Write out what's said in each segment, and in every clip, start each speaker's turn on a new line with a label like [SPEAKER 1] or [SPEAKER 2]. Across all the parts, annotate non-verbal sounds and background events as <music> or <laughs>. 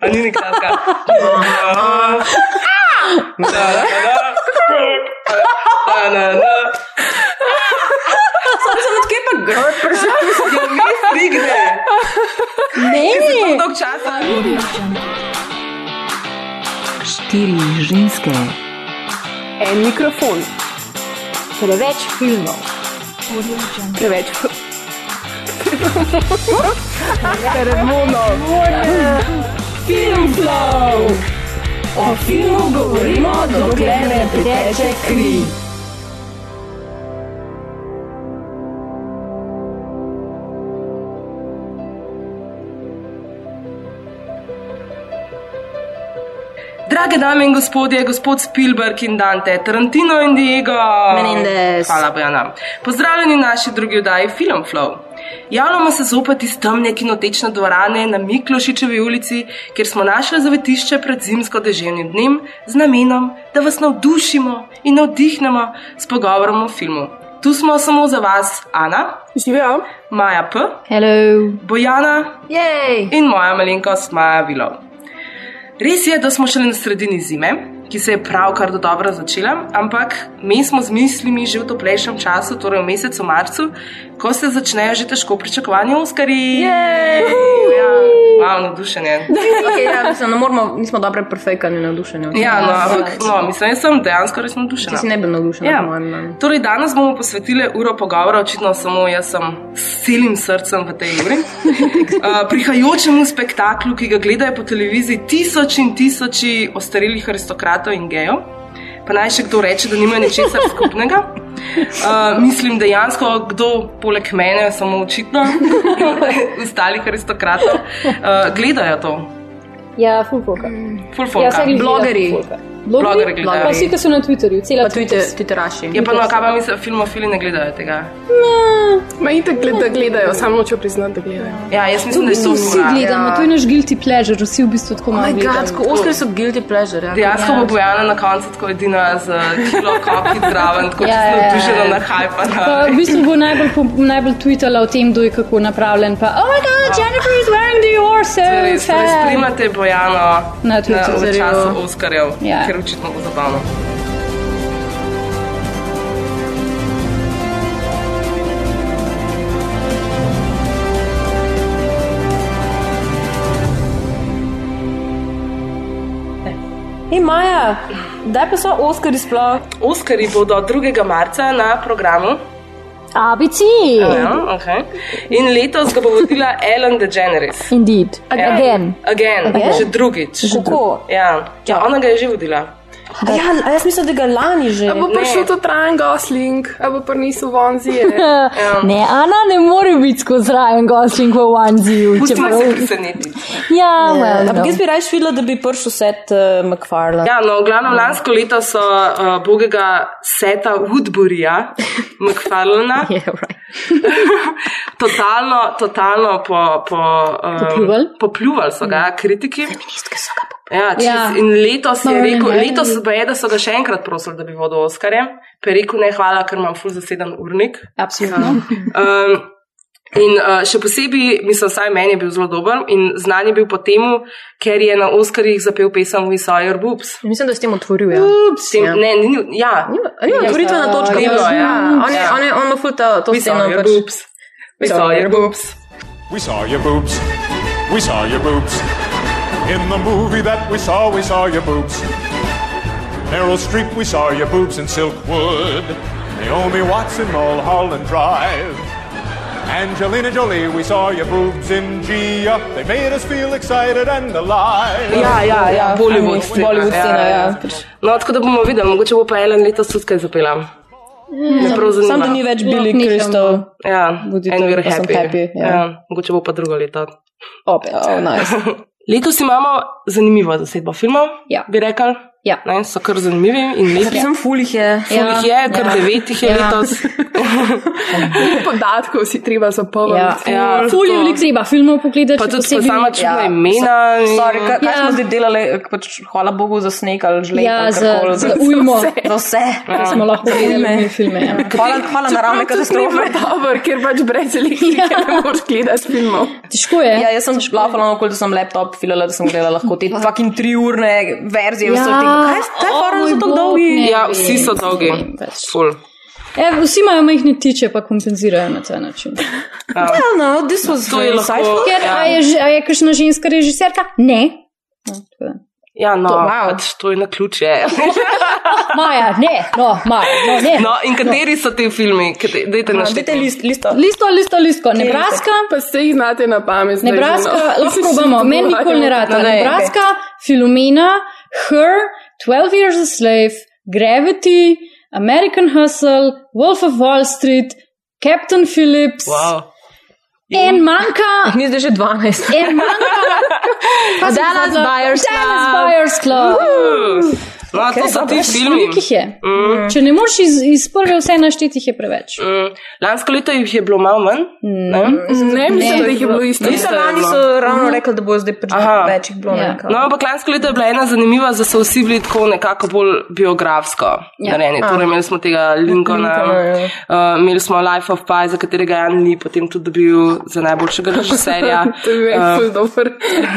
[SPEAKER 1] A ni nekakšna. Na, na, na. Na, na, na.
[SPEAKER 2] Sam sem odkje pa grd, prišel.
[SPEAKER 1] Ja, mi stigne.
[SPEAKER 3] Ne,
[SPEAKER 1] Dolg časa.
[SPEAKER 4] Štiri ženske,
[SPEAKER 2] En mikrofon,
[SPEAKER 3] preveč filmov.
[SPEAKER 2] Preveč.
[SPEAKER 3] Film flow. O filmu govorimo, dokler ne priteče kri.
[SPEAKER 1] Drage dame in gospodje, gospod Spielberg in Dante, Tarantino in Diego.
[SPEAKER 2] Menendez.
[SPEAKER 1] Hvala, Bojana. Pozdravljeni v naši drugi oddaji Film Flow. Javljamo se zopet iz temne kinotečne dvorane na Miklošičevi ulici, kjer smo našli zavetišče pred zimsko deževnim dnem z namenom, da vas navdušimo in navdihnemo s pogovorom o filmu. Tu smo samo za vas, Ana,
[SPEAKER 2] Živijo?
[SPEAKER 1] Maja P.,
[SPEAKER 3] Hello.
[SPEAKER 1] Bojana
[SPEAKER 2] Jej!
[SPEAKER 1] in moja malenkost Maja Vilov. Res je, da smo šele na sredini zime, ki se je pravkar do dobro začela, ampak mi smo z mislimi že v toplejšem času, torej v mesecu marcu, ko se začnejo že težko pričakovani Oskari. Ja, malo navdušenje.
[SPEAKER 2] Okay, ja, mislim, ne moramo, nismo dobre prefejkani navdušenja.
[SPEAKER 1] Ja, no, ampak no, mislim, jaz sem dejansko res
[SPEAKER 2] Ti
[SPEAKER 1] navdušena.
[SPEAKER 2] si ne bil navdušen,
[SPEAKER 1] Ja.
[SPEAKER 2] po mojem.
[SPEAKER 1] Torej, danes bomo posvetili uro pogovora, očitno samo jaz sem s celim srcem v tej uri. Uh, <laughs> prihajajočemu spektaklu, ki ga gledajo po televiziji tisoči in tisoči ostarelih aristokratov in gejev. Pa naj še kdo reče, da nimajo ničesar skupnega. Uh, <laughs> mislim, dejansko kdo poleg mene, samo očitno, <laughs> ostalih aristokratov, uh, gledajo to.
[SPEAKER 3] Ja, full folka.
[SPEAKER 1] Full
[SPEAKER 3] Ja,
[SPEAKER 2] Blogerji.
[SPEAKER 3] gleda full folka.
[SPEAKER 1] Blogerji gledajo.
[SPEAKER 3] Pa vsi, ki so na Twitterju, cela
[SPEAKER 2] Twitter, Twitteraši.
[SPEAKER 1] Je pa no, kaj pa mislim, filmofili ne gledajo tega.
[SPEAKER 5] Ma itak gleda, gledajo, samo nočejo priznati, da gledajo.
[SPEAKER 1] Ja, jaz mislim, da je to
[SPEAKER 3] Vsi gledamo, to je naš guilty pleasure, vsi v bistvu tako
[SPEAKER 2] Oh
[SPEAKER 3] malo
[SPEAKER 2] my god,
[SPEAKER 3] gledamo.
[SPEAKER 2] Oskar so guilty pleasure. Ja.
[SPEAKER 1] Dejansko bo Bojana na koncu tako edina z kilo koki zraven, tako
[SPEAKER 3] Ja,
[SPEAKER 1] čisto
[SPEAKER 3] ja, ja.
[SPEAKER 1] navdušena na hajpa.
[SPEAKER 3] Pa v bistvu bo najbolj, po- najbolj tweetala o tem, kdo je kako napravljen. Pa, oh my god, Jennifer is wearing the horse.
[SPEAKER 1] Res, res spremljate Bojano
[SPEAKER 3] Na Twitterju.
[SPEAKER 1] v času Oskarjev,
[SPEAKER 3] Ja.
[SPEAKER 1] Ker očitno bo zabavno.
[SPEAKER 2] Hej, Maja, kdaj pa so Oskari sploh?
[SPEAKER 1] Oskarji bodo 2. marca na programu.
[SPEAKER 3] ABC.
[SPEAKER 1] Ja, okay. In letos ga bo vodila Ellen DeGeneres.
[SPEAKER 3] Indeed.
[SPEAKER 1] Ja.
[SPEAKER 3] Again.
[SPEAKER 1] Again,
[SPEAKER 2] Again?
[SPEAKER 1] že drugič.
[SPEAKER 2] Kako?
[SPEAKER 1] Ja. ja, ona ga je že vodila.
[SPEAKER 2] Ja, a jaz mislim, da ga lani že.
[SPEAKER 5] A bo prišel to Ryan Gosling, a bo prinesel vonzije. <laughs>
[SPEAKER 3] Ne, Ana ne more biti skozi Ryan Gosling v
[SPEAKER 1] se presenetiti.
[SPEAKER 3] Ja, well,
[SPEAKER 2] Ampak
[SPEAKER 3] no.
[SPEAKER 2] jaz bi raje videla, da bi prišel set uh, McFarlane.
[SPEAKER 1] Ja, no, v glavnem lansko leto so uh, bogega Seta Woodburyja, <laughs> McFarlana, <laughs>
[SPEAKER 2] Yeah, right.
[SPEAKER 1] totalno, totalno po, po, um,
[SPEAKER 3] Popljuvali?
[SPEAKER 1] popljuvali so ga kritiki.
[SPEAKER 2] Feministke so ga pa.
[SPEAKER 1] Ja, čez,
[SPEAKER 3] Ja.
[SPEAKER 1] In letos je
[SPEAKER 3] No,
[SPEAKER 1] rekel,
[SPEAKER 3] ne, ne.
[SPEAKER 1] letos pa je, da so ga še enkrat prosili, da bi vodil Oskarje. Pa je rekel, ne, hvala, ker imam ful zaseden urnik.
[SPEAKER 3] Absolutno.
[SPEAKER 1] Um, in uh, še posebej, mislim, vsaj meni je bil zelo dober in znan je bil po tem, ker je na Oskarjih zapel pesem We Saw Your Boobs.
[SPEAKER 2] Mislim, da s tem otvoril. Ja.
[SPEAKER 1] S Tem,
[SPEAKER 2] Ja.
[SPEAKER 1] ne, ni, ni- ja,
[SPEAKER 2] Nima- Nima otvoritvena točka.
[SPEAKER 1] Ni bilo, ja.
[SPEAKER 2] On je,
[SPEAKER 1] Ja.
[SPEAKER 2] on je, on ima ful ta, to
[SPEAKER 1] We saw
[SPEAKER 2] sceno.
[SPEAKER 1] your
[SPEAKER 2] pač.
[SPEAKER 1] boobs. We saw your boobs.
[SPEAKER 6] We saw your boobs. We saw your boobs. In the movie that we saw, we saw your boobs. Meryl Streep, we saw your boobs in Silkwood. Naomi Watts in Mulholland Drive. Angelina Jolie, we saw your boobs in Gia. They made us feel excited and alive.
[SPEAKER 1] Ja, ja, ja, Bollywood
[SPEAKER 2] Bollywood, Bollywood scena, ja.
[SPEAKER 1] No, tako da bomo videli, mogoče bo pa Ellen letos tudi kaj zapela. Zanima.
[SPEAKER 2] Sam da ni več Billy
[SPEAKER 3] nihamo.
[SPEAKER 2] Crystal.
[SPEAKER 1] Ja, and we're happy.
[SPEAKER 2] happy, ja.
[SPEAKER 1] ja, mogoče bo pa drugo leto.
[SPEAKER 2] Opet. Oh, nice. <laughs>
[SPEAKER 1] Letos imamo zanimivo zasedbo filmov,
[SPEAKER 3] Ja.
[SPEAKER 1] bi rekel.
[SPEAKER 3] Ja.
[SPEAKER 1] Ne, so kar zanimivi in lepi.
[SPEAKER 2] Sem fulih je.
[SPEAKER 1] Ful jih je, kar
[SPEAKER 3] ja.
[SPEAKER 1] devet jih je
[SPEAKER 3] Ja.
[SPEAKER 1] letos. <laughs>
[SPEAKER 5] Podatkov si treba zapolniti.
[SPEAKER 3] Ja,
[SPEAKER 1] Ja,
[SPEAKER 3] Ful je veliko treba filmov pogledati.
[SPEAKER 1] Pa tudi pa sama čudna
[SPEAKER 2] Ja,
[SPEAKER 1] imena. in-
[SPEAKER 2] Sorry, kaj, kaj
[SPEAKER 3] Ja.
[SPEAKER 2] smo zdaj delali, pač, hvala Bogu za sneg ali žled.
[SPEAKER 3] Ja, za,
[SPEAKER 2] karkoli,
[SPEAKER 3] za <laughs> ujmo,
[SPEAKER 2] za vse.
[SPEAKER 3] da smo lahko gledali filme. Ja.
[SPEAKER 2] Hvala, hvala naravne katastrofe.
[SPEAKER 5] Dobro, ker pač brez elektrike
[SPEAKER 3] Ja.
[SPEAKER 5] ne moreš gledati filmov.
[SPEAKER 3] Težko je.
[SPEAKER 2] Ja, jaz sem okoli, da sem laptop filala, da sem gledala lahko te fucking triurne verzije.
[SPEAKER 3] Ja.
[SPEAKER 2] vse tega. Kaj, kaj
[SPEAKER 3] O,
[SPEAKER 2] fora so tako dolgi?
[SPEAKER 3] ne.
[SPEAKER 1] Ja, vsi so dolgi. Ful.
[SPEAKER 3] E, vsi imajo majhne tiče, pa kompenzirajo na ta način.
[SPEAKER 2] Well, no, this was
[SPEAKER 1] To je lahko-.
[SPEAKER 3] Ker
[SPEAKER 1] Ja.
[SPEAKER 3] a je, a je kakšna ženska režiserka? Ne. No.
[SPEAKER 1] Ja, no,
[SPEAKER 2] To- wow.
[SPEAKER 1] pač to je na ključe.
[SPEAKER 3] Maja, ne, no, Maja, no, ne.
[SPEAKER 1] No, in kateri so ti filmi? Kate- Dajte
[SPEAKER 2] No. Dajte list, listo.
[SPEAKER 3] Listo, listo, listo. Nebraska,
[SPEAKER 5] Pa ste jih znate na pamet. zdaj že,
[SPEAKER 3] Nebraska,
[SPEAKER 5] no.
[SPEAKER 3] lahko probamo, meni nikoli ne rata.
[SPEAKER 1] No, ne,
[SPEAKER 3] Nebraska, Filomena, Her, 12 Years a Slave, Gravity, American Hustle, Wolf of Wall Street, Captain Phillips,
[SPEAKER 1] Wow.
[SPEAKER 3] en manjka,
[SPEAKER 2] Mi zdaj že 12.
[SPEAKER 3] en manjka. Kaj sem
[SPEAKER 2] Dallas
[SPEAKER 3] pozabila?
[SPEAKER 2] Buyers
[SPEAKER 3] Dallas
[SPEAKER 2] Club.
[SPEAKER 3] Buyers Club.
[SPEAKER 1] No, to so ti filmi.
[SPEAKER 3] Jih je? Če ne moreš iz, iz prve vse našteti, jih je preveč.
[SPEAKER 1] Mm, Lansko leto jih je bilo malo manj. ne?
[SPEAKER 5] Ne, mislim, da jih je bilo isto.
[SPEAKER 2] Mislim, lani so ravno rekli, da bo zdaj več jih bilo.
[SPEAKER 3] Ja.
[SPEAKER 2] ne vem,
[SPEAKER 1] No, ampak lansko leto je bila ena zanimiva, da so vsi bili tako nekako bolj biografsko
[SPEAKER 3] Ja.
[SPEAKER 1] narejeni. Torej, imeli smo tega Lincolna,
[SPEAKER 2] Lincolna, ja.
[SPEAKER 1] uh, imeli smo Life of Pi, za katerega je Jan Lee potem tudi dobil za najboljšega režiserja. <laughs>
[SPEAKER 5] To je
[SPEAKER 1] Uh,
[SPEAKER 5] ful dober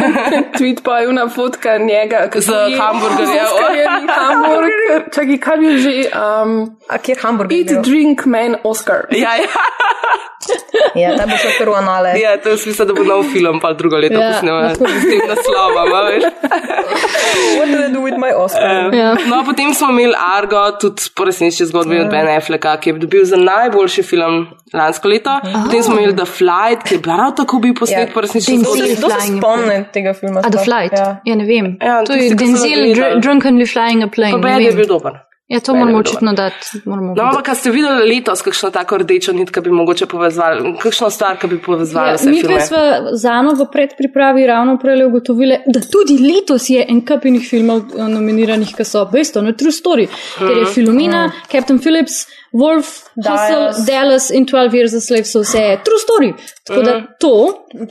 [SPEAKER 5] <laughs> tweet, pa je una fotka njega.
[SPEAKER 1] Z
[SPEAKER 5] je-
[SPEAKER 1] hamburgerjem.
[SPEAKER 5] Hamburger. Čakaj, kaj bi že... Um,
[SPEAKER 2] A kjer hamburger?
[SPEAKER 5] eat, drink, man, Oscar.
[SPEAKER 1] Ja, ja,
[SPEAKER 2] Ja, ta bo šel kar v anale.
[SPEAKER 1] ja, to je smisel, da bo nov film, pa drugo leto
[SPEAKER 3] Ja,
[SPEAKER 1] posnema
[SPEAKER 3] bi.
[SPEAKER 1] s tem naslovom. veš. <laughs>
[SPEAKER 2] What do I do with my Oscar?
[SPEAKER 3] Ja.
[SPEAKER 1] No, potem smo imeli Argo, tudi po resnici zgodbi od Ben Afflecka, ki je dobil za najboljši film lansko leto. Potem smo imeli The Flight, ki je prav tako bil posnet po
[SPEAKER 3] Denzel
[SPEAKER 1] zgodbi.
[SPEAKER 2] Kdo se spomne tega filma?
[SPEAKER 3] A The? Flight?
[SPEAKER 2] Ja.
[SPEAKER 3] Ja, ne vem.
[SPEAKER 1] Ja,
[SPEAKER 3] to je Denzel dr Drunkenly Flying a Plane.
[SPEAKER 1] Pa
[SPEAKER 3] ne
[SPEAKER 1] Ben je bil dober.
[SPEAKER 3] Ja, to moramo očitno dati. Moramo
[SPEAKER 1] No, ampak ste videli letos, kakšno tako rdečo nit, ki bi mogoče povezali, kakšno stvar, ki bi povezala
[SPEAKER 3] Ja,
[SPEAKER 1] vse
[SPEAKER 3] mi
[SPEAKER 1] filme?
[SPEAKER 3] dve smo z Ano v predpripravi ravno prej ugotovili, da tudi letos je en kup enih filmov eh, nominiranih, ki so based on a true story, ker je Filomena, Captain Phillips, Wolf, Hustle,
[SPEAKER 2] Dallas.
[SPEAKER 3] Dallas in 12 Years a Slave so vse true story. Tako da to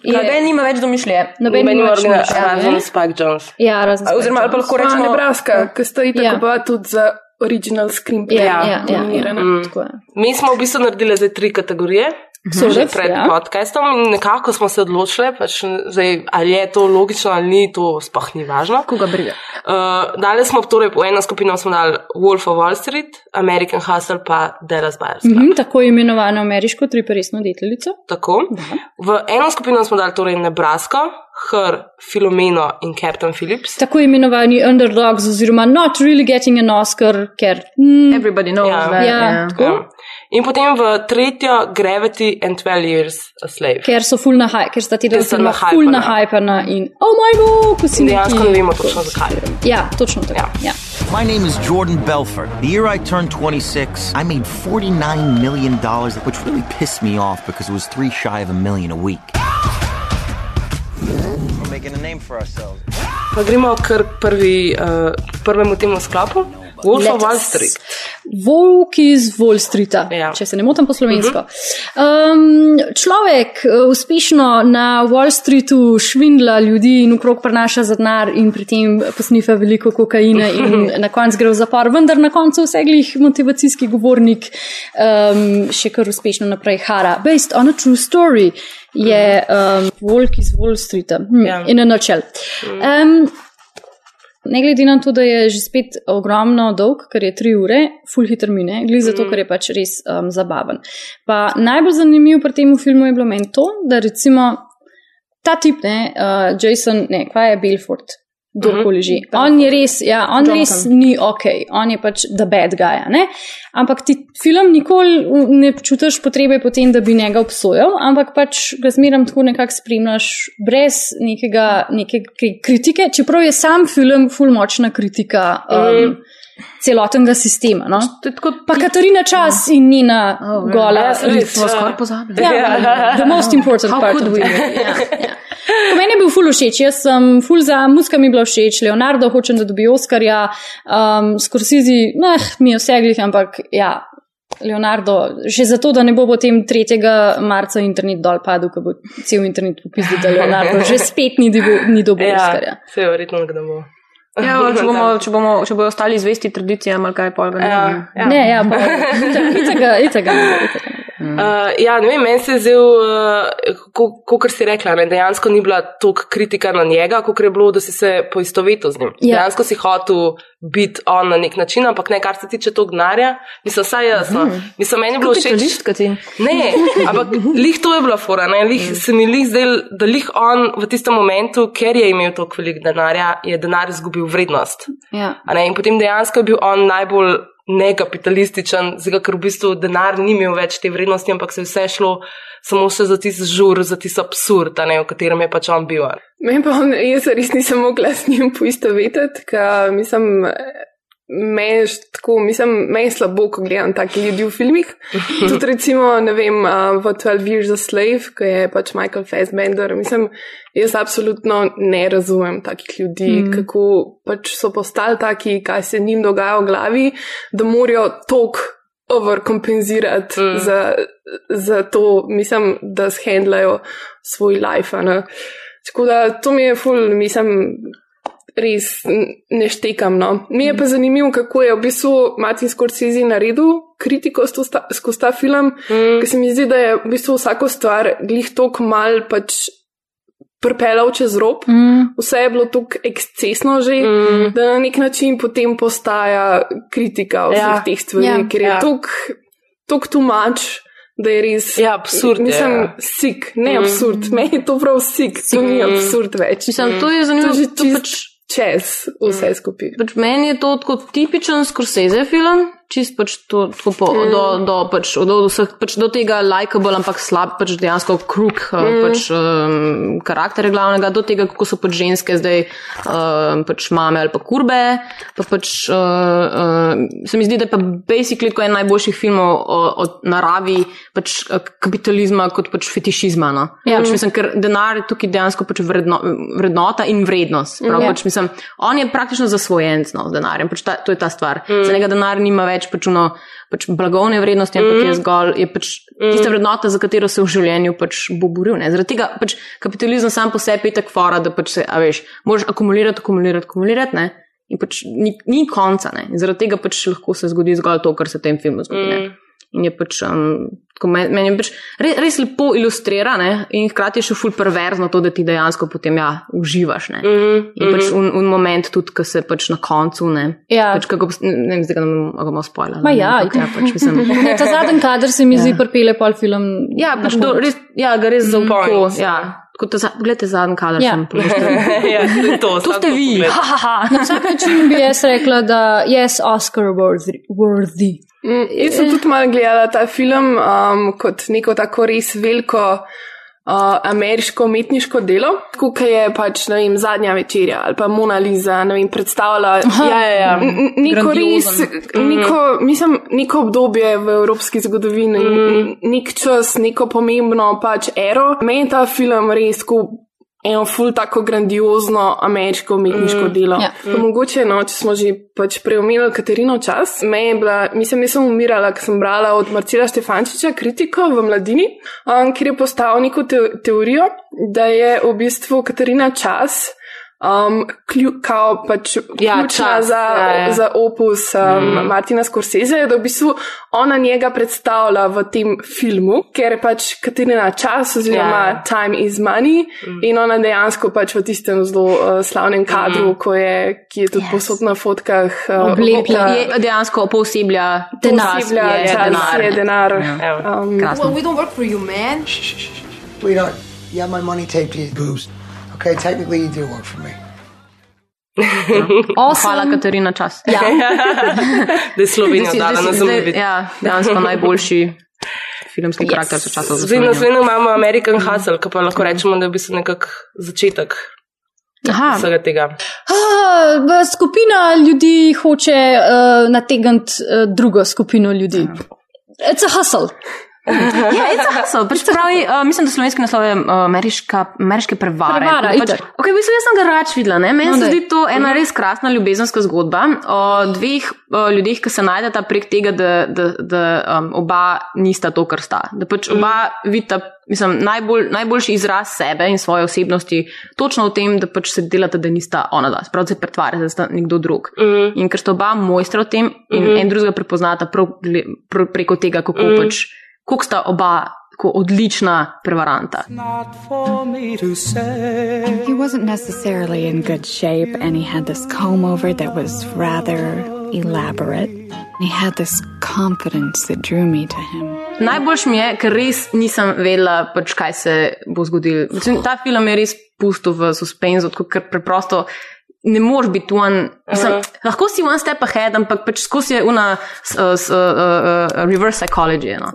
[SPEAKER 3] je.
[SPEAKER 2] Noben nima več domišljije.
[SPEAKER 3] Noben nima več domišljije,
[SPEAKER 1] razen? Spike Jones.
[SPEAKER 3] Ja, razen.
[SPEAKER 2] Oziroma, ali pa lahko rečemo.
[SPEAKER 5] Nebraska, ki stoji
[SPEAKER 3] Ja.
[SPEAKER 5] tako pa tudi za original screenplay.
[SPEAKER 3] Ja, ja, ja, ja, je.
[SPEAKER 1] Mi smo v bistvu naredili zdaj tri kategorije.
[SPEAKER 3] So
[SPEAKER 1] Že
[SPEAKER 3] res,
[SPEAKER 1] pred
[SPEAKER 3] ja.
[SPEAKER 1] podcastom in nekako smo se odločili, pač zdaj, ali je to logično ali ni, to sploh ni važno.
[SPEAKER 5] Koga briga?
[SPEAKER 1] Uh, dali smo torej po eno skupino smo dali Wolf of Wall Street, American Hustle pa Dallas Buyers. Club.
[SPEAKER 3] Mhm, tako imenovano ameriško triperesno deteljico.
[SPEAKER 1] Tako. V eno skupino smo dali torej Nebraska, Her, Filomeno in Captain Phillips.
[SPEAKER 3] Tako imenovani underdogs, oziroma not really getting an Oscar, ker. Mm,
[SPEAKER 2] Everybody knows.
[SPEAKER 1] Ja.
[SPEAKER 2] ne,
[SPEAKER 3] Ja. Tako.
[SPEAKER 1] Ja. In potem v tretjo Gravity and 12 Years a Slave.
[SPEAKER 3] ker so full na haj, ker sta ti filma
[SPEAKER 1] nahypana.
[SPEAKER 3] full na hajpana in oh moj bog, ko si
[SPEAKER 1] In dejansko ne vemo točno zakaj.
[SPEAKER 3] Ja, točno tako.
[SPEAKER 1] Ja.
[SPEAKER 3] Ja.
[SPEAKER 7] My name is Jordan Belfort. The year I turned 26, I made $49 million, which really pissed me off because it was three shy of a million a week.
[SPEAKER 1] Pa gremo kar prvi, uh, prvemu temu sklopu. Wolf of. Wall Street.
[SPEAKER 3] Volk iz Wall Streeta,
[SPEAKER 1] Ja.
[SPEAKER 3] če se ne motim po slovensko. Um, človek uh, uspešno na Wall Streetu švindla ljudi in okrog prenaša za denar in pri tem posnifa veliko kokaina in <laughs> na koncu gre v zapor, vendar na koncu vseglih motivacijski govornik um, še kar uspešno naprej hara. Based on a true story je um, Volk iz Wall Streeta. Hm,
[SPEAKER 1] Ja.
[SPEAKER 3] In a nutshell. Um, Ne glede na to, da je že spet ogromno dolg, ker je tri ure, full hiter mine, glede zato, ker je pač res um, zabaven. Pa najbolj zanimivo pri tem filmu je bilo meni to, da recimo ta tip, ne, uh, Jason, ne, kva je Belfort, kdorkoli že. On je res, ja, on
[SPEAKER 2] Jonathan.
[SPEAKER 3] res ni ok, on je pač the bad guy, ne. Ampak ti film nikoli ne čutiš potrebe potem, da bi njega obsojal, ampak pač ga zmeram tako nekako spremljaš brez nekega, neke kri- kritike, čeprav je sam film full močna kritika. Um, celotnega sistema. No?
[SPEAKER 2] To je tako
[SPEAKER 3] Pa Katarina Čas in njena
[SPEAKER 2] Oh, ja.
[SPEAKER 3] gola.
[SPEAKER 2] Ja, res,
[SPEAKER 3] rit.
[SPEAKER 2] smo skoraj pozabili.
[SPEAKER 3] Ja, the most important
[SPEAKER 2] How
[SPEAKER 3] part.
[SPEAKER 2] could
[SPEAKER 3] of
[SPEAKER 2] we?
[SPEAKER 3] it. Ja, ja. Meni je bil ful všeč, jaz sem ful za, muska mi je bila všeč, Leonardo hočem, da dobi Oscarja, um, Scorsese, meh, mi je vseglih, ampak ja, Leonardo, že zato, da ne bo potem 3. marca internet dol padel, ko bo cel internet popizdil, da Leonardo že spet ni, dobil- ni dobil.
[SPEAKER 1] Ja, se je verjetno, da bo.
[SPEAKER 2] Ja, <laughs> če, bomo, če, bomo, če bojo ostali zvesti tradicijam ali kaj polga.
[SPEAKER 1] Ja, ja.
[SPEAKER 3] Ne, ja, pa, itega, itega, bo.
[SPEAKER 1] Uh, ja, ne vem, meni se je zdel, uh, kot si rekla, ne, dejansko ni bila toliko kritika na njega, kot je bilo, da si se poistovetil z njim.
[SPEAKER 3] Ja.
[SPEAKER 1] Dejansko si hotel biti on na nek način, ampak ne, kar se tiče tog denarja, mislim, vsaj jaz. No. Mislim, meni je bilo všeč. Ne, ampak <laughs> lih to je bila fora. Ne? Lih, se mi lih zdel, da lih on v tistem momentu, ker je imel toliko velik denarja, je denar izgubil vrednost.
[SPEAKER 3] Ja.
[SPEAKER 1] A Ne? In potem dejansko je bil on najbolj nekapitalističen, zato ker v bistvu denar ni imel več te vrednosti, ampak se je vse šlo samo še za tisti žur, za tisti absurd, ne, v katerem je pač on bil.
[SPEAKER 5] Meni pa jaz res nisem mogla s njim poistovetiti, ker mislim, meni je tako, mislim, meni je slabo, ko gledam take ljudi v filmih. <laughs> Tudi recimo, ne vem, uh, v 12 Years a Slave, ko je pač Michael Fassbender, mislim, jaz absolutno ne razumem takih ljudi, mm. kako pač so postali taki, kaj se njim dogaja v glavi, da morajo tok overkompenzirati mm. za, za to, mislim, da shendlajo svoj life. Ne? Tako da to mi je ful, mislim, res n- ne štekam. No. Mi je pa zanimivo, kako je v bistvu Martin Scorsese naredil kritiko skozi ta- film, mm. ker se mi zdi, da je v bistvu vsako stvar glih tok mal pač prpelal čez rob.
[SPEAKER 3] Mm.
[SPEAKER 5] Vse je bilo tako ekscesno že, mm. da na nek način potem postaja kritika vseh
[SPEAKER 1] Ja.
[SPEAKER 5] ja. teh stvari,
[SPEAKER 3] Ja.
[SPEAKER 5] ja. ker je
[SPEAKER 1] Ja.
[SPEAKER 5] ja. tako tumač. Da je res.
[SPEAKER 1] Ja, absurd je,
[SPEAKER 5] Mislim,
[SPEAKER 1] ja.
[SPEAKER 5] sik, ne mm. absurd. Meni je to prav sik, to ni absurd več.
[SPEAKER 2] Mislim, to je
[SPEAKER 5] to
[SPEAKER 2] zanimivo.
[SPEAKER 5] je že
[SPEAKER 2] to
[SPEAKER 5] čist
[SPEAKER 2] pač,
[SPEAKER 5] čez vse skupaj.
[SPEAKER 2] pač meni je to tako tipičen Scorsese film. Čist pač to, tako po, mm. do, do, pač, do, vseh, pač do tega likeable, ampak slab, pač dejansko kruk mm. pač, um, karakterja glavnega, do tega, kako so pač ženske zdaj um, pač mame ali pa kurbe. Pa pač, uh, uh, se mi zdi, da je pa basically tako en najboljših filmov o, o naravi pač, eh, kapitalizma kot pač fetišizma. No?
[SPEAKER 3] Ja.
[SPEAKER 2] Pač, mislim, ker denar je tukaj dejansko pač vredno, vrednota in vrednost. Prav,
[SPEAKER 3] Ja.
[SPEAKER 2] pač, mislim, on je praktično zasvojen no, z denarjem, pač ta, to je ta stvar. Mm. Za njega denar nima več pač, uno, pač blagovne vrednosti, ampak je zgolj je pač tista vrednota, za katero se v življenju pač bo boril. Ne. Zaradi tega pač kapitalizem sam po sebi je tako fora, da pač se, a veš, moraš akumulirati, akumulirati, akumulirati. Ne. In pač ni, ni konca, ne. In zaradi tega pač lahko se zgodi zgolj to, kar se v tem filmu zgodi. Mm. In je pač, um, meni je pač res, res lepo ilustrira, ne? in hkrati je še ful perverzno to, da ti dejansko potem ja, uživaš. Ne? Mm -hmm. In pač un, un moment tudi, ko se pač na koncu, ne,
[SPEAKER 3] Ja.
[SPEAKER 2] pač kako, ne, ne vem, zdaj ga ne bomo spoilali.
[SPEAKER 3] Ma
[SPEAKER 2] ne,
[SPEAKER 3] ja,
[SPEAKER 2] ampak ja, pač mislim. <laughs>
[SPEAKER 3] Ne, ta zadnji kader se mi zdi pripele pol film.
[SPEAKER 2] Ja, pač do, res, ja, ga res zaupo.
[SPEAKER 1] Point,
[SPEAKER 2] Ja. Da, za- Poglejte zadnji kader,
[SPEAKER 3] Ja.
[SPEAKER 2] sem <laughs> povedal.
[SPEAKER 1] ja, to je to.
[SPEAKER 2] To ste vi. Ha, ha, ha.
[SPEAKER 3] Na vsak način bi jaz rekla, da je yes, Oscar worthy. worthy.
[SPEAKER 5] Mm, jaz sem tudi malo gledala ta film um, kot neko tako res veliko uh, ameriško umetniško delo, kot je pač vem, zadnja večerja ali pa Mona Lisa, vem, predstavlja.
[SPEAKER 1] Ja, ja, ja.
[SPEAKER 5] Neko res, neko, mislim, neko obdobje v evropski zgodovini, mm. nek čas, neko pomembno pač ero. Meni je ta film res tako eno ful tako grandiozno ameriško umetniško mm. delo.
[SPEAKER 3] Ja.
[SPEAKER 5] Pa mogoče, no, če smo že pač preomenili Katarino čas, me je bila, mislim, jaz sem umirala, ker sem brala od Marcela Štefančiča kritiko v mladini, um, kjer je postavil neko te teorijo, da je v bistvu Katarina čas. Um, klju, kao pač
[SPEAKER 1] Ja,
[SPEAKER 5] ključna
[SPEAKER 1] čas,
[SPEAKER 5] za,
[SPEAKER 1] ja, ja.
[SPEAKER 5] za opus um, mm. Martina Scorsese, da v bistvu ona njega predstavlja v tem filmu, ker je pač Katarina čas oziroma
[SPEAKER 1] Ja,
[SPEAKER 5] ja.
[SPEAKER 1] ja.
[SPEAKER 5] time is money mm. in ona dejansko pač v tistem zelo uh, slavnem kadru, mm. ko je, ki je tudi yes. posod na fotkah uh,
[SPEAKER 3] Oblepila.
[SPEAKER 2] Je dejansko pooseblja
[SPEAKER 3] Denar.
[SPEAKER 5] Oseblja,
[SPEAKER 2] je
[SPEAKER 5] čas
[SPEAKER 2] denar.
[SPEAKER 5] je denar.
[SPEAKER 1] Evo.
[SPEAKER 5] Um.
[SPEAKER 8] Well, we don't work for you, man.
[SPEAKER 9] Sweetheart, you have my money taped to your boobs. Okay, technically you do work for me.
[SPEAKER 3] Awesome.
[SPEAKER 2] Hvala, Katarina, čas.
[SPEAKER 3] Ja. <laughs>
[SPEAKER 1] Da je Slovenija
[SPEAKER 2] Zdaj si-
[SPEAKER 1] dala
[SPEAKER 2] zdaj
[SPEAKER 1] na
[SPEAKER 2] zdaj- Ja, dejansko <laughs> najboljši filmski
[SPEAKER 3] Yes.
[SPEAKER 2] karakter so časov za
[SPEAKER 1] Zdaj na
[SPEAKER 2] Slovenijo.
[SPEAKER 1] Slovenijo imamo American Hustle, ki pa lahko rečemo, da je v bistvu nekak začetek
[SPEAKER 2] Aha,
[SPEAKER 1] vsega tega.
[SPEAKER 3] Ah, skupina ljudi hoče uh, nategniti uh, drugo skupino ljudi. It's a hustle.
[SPEAKER 2] Ja, to so. Pač se pravi, uh, mislim, da slovenski naslov je uh, ameriška, ameriške prevare.
[SPEAKER 3] Prevara,
[SPEAKER 2] pač,
[SPEAKER 3] itak.
[SPEAKER 2] okay, v bistvu jaz sem ga rač videla. Ne? Meni
[SPEAKER 3] No,
[SPEAKER 2] se zdi to ena res krasna ljubezenska zgodba o dveh uh, ljudeh, ki se najdeta prek tega, da, da, da um, oba nista to, kar sta. Da pač oba vidita. Mislim, najbolj, najboljši izraz sebe in svoje osebnosti, točno v tem, da pač se delate, da nista ona dva, sprav se pretvarjate, da sta nekdo drug. Mm. In ker sta oba mojstra v tem in mm en drugega prepoznata prav, prav preko tega, kako mm. pač, kako sta oba tako odlična prevaranta.
[SPEAKER 8] He wasn't necessarily in good shape, and he had this comb over that was rather elaborate. He had this confidence that drew me to him.
[SPEAKER 2] Najboljš mi je, ker res nisem vedela, pač, kaj se bo zgodilo. Ta film je res pustil v suspenzu, ker preprosto ne moreš biti one. Mislim, lahko si one step ahead, ampak pač skozi je una s, s, uh, uh, reverse psychology. No.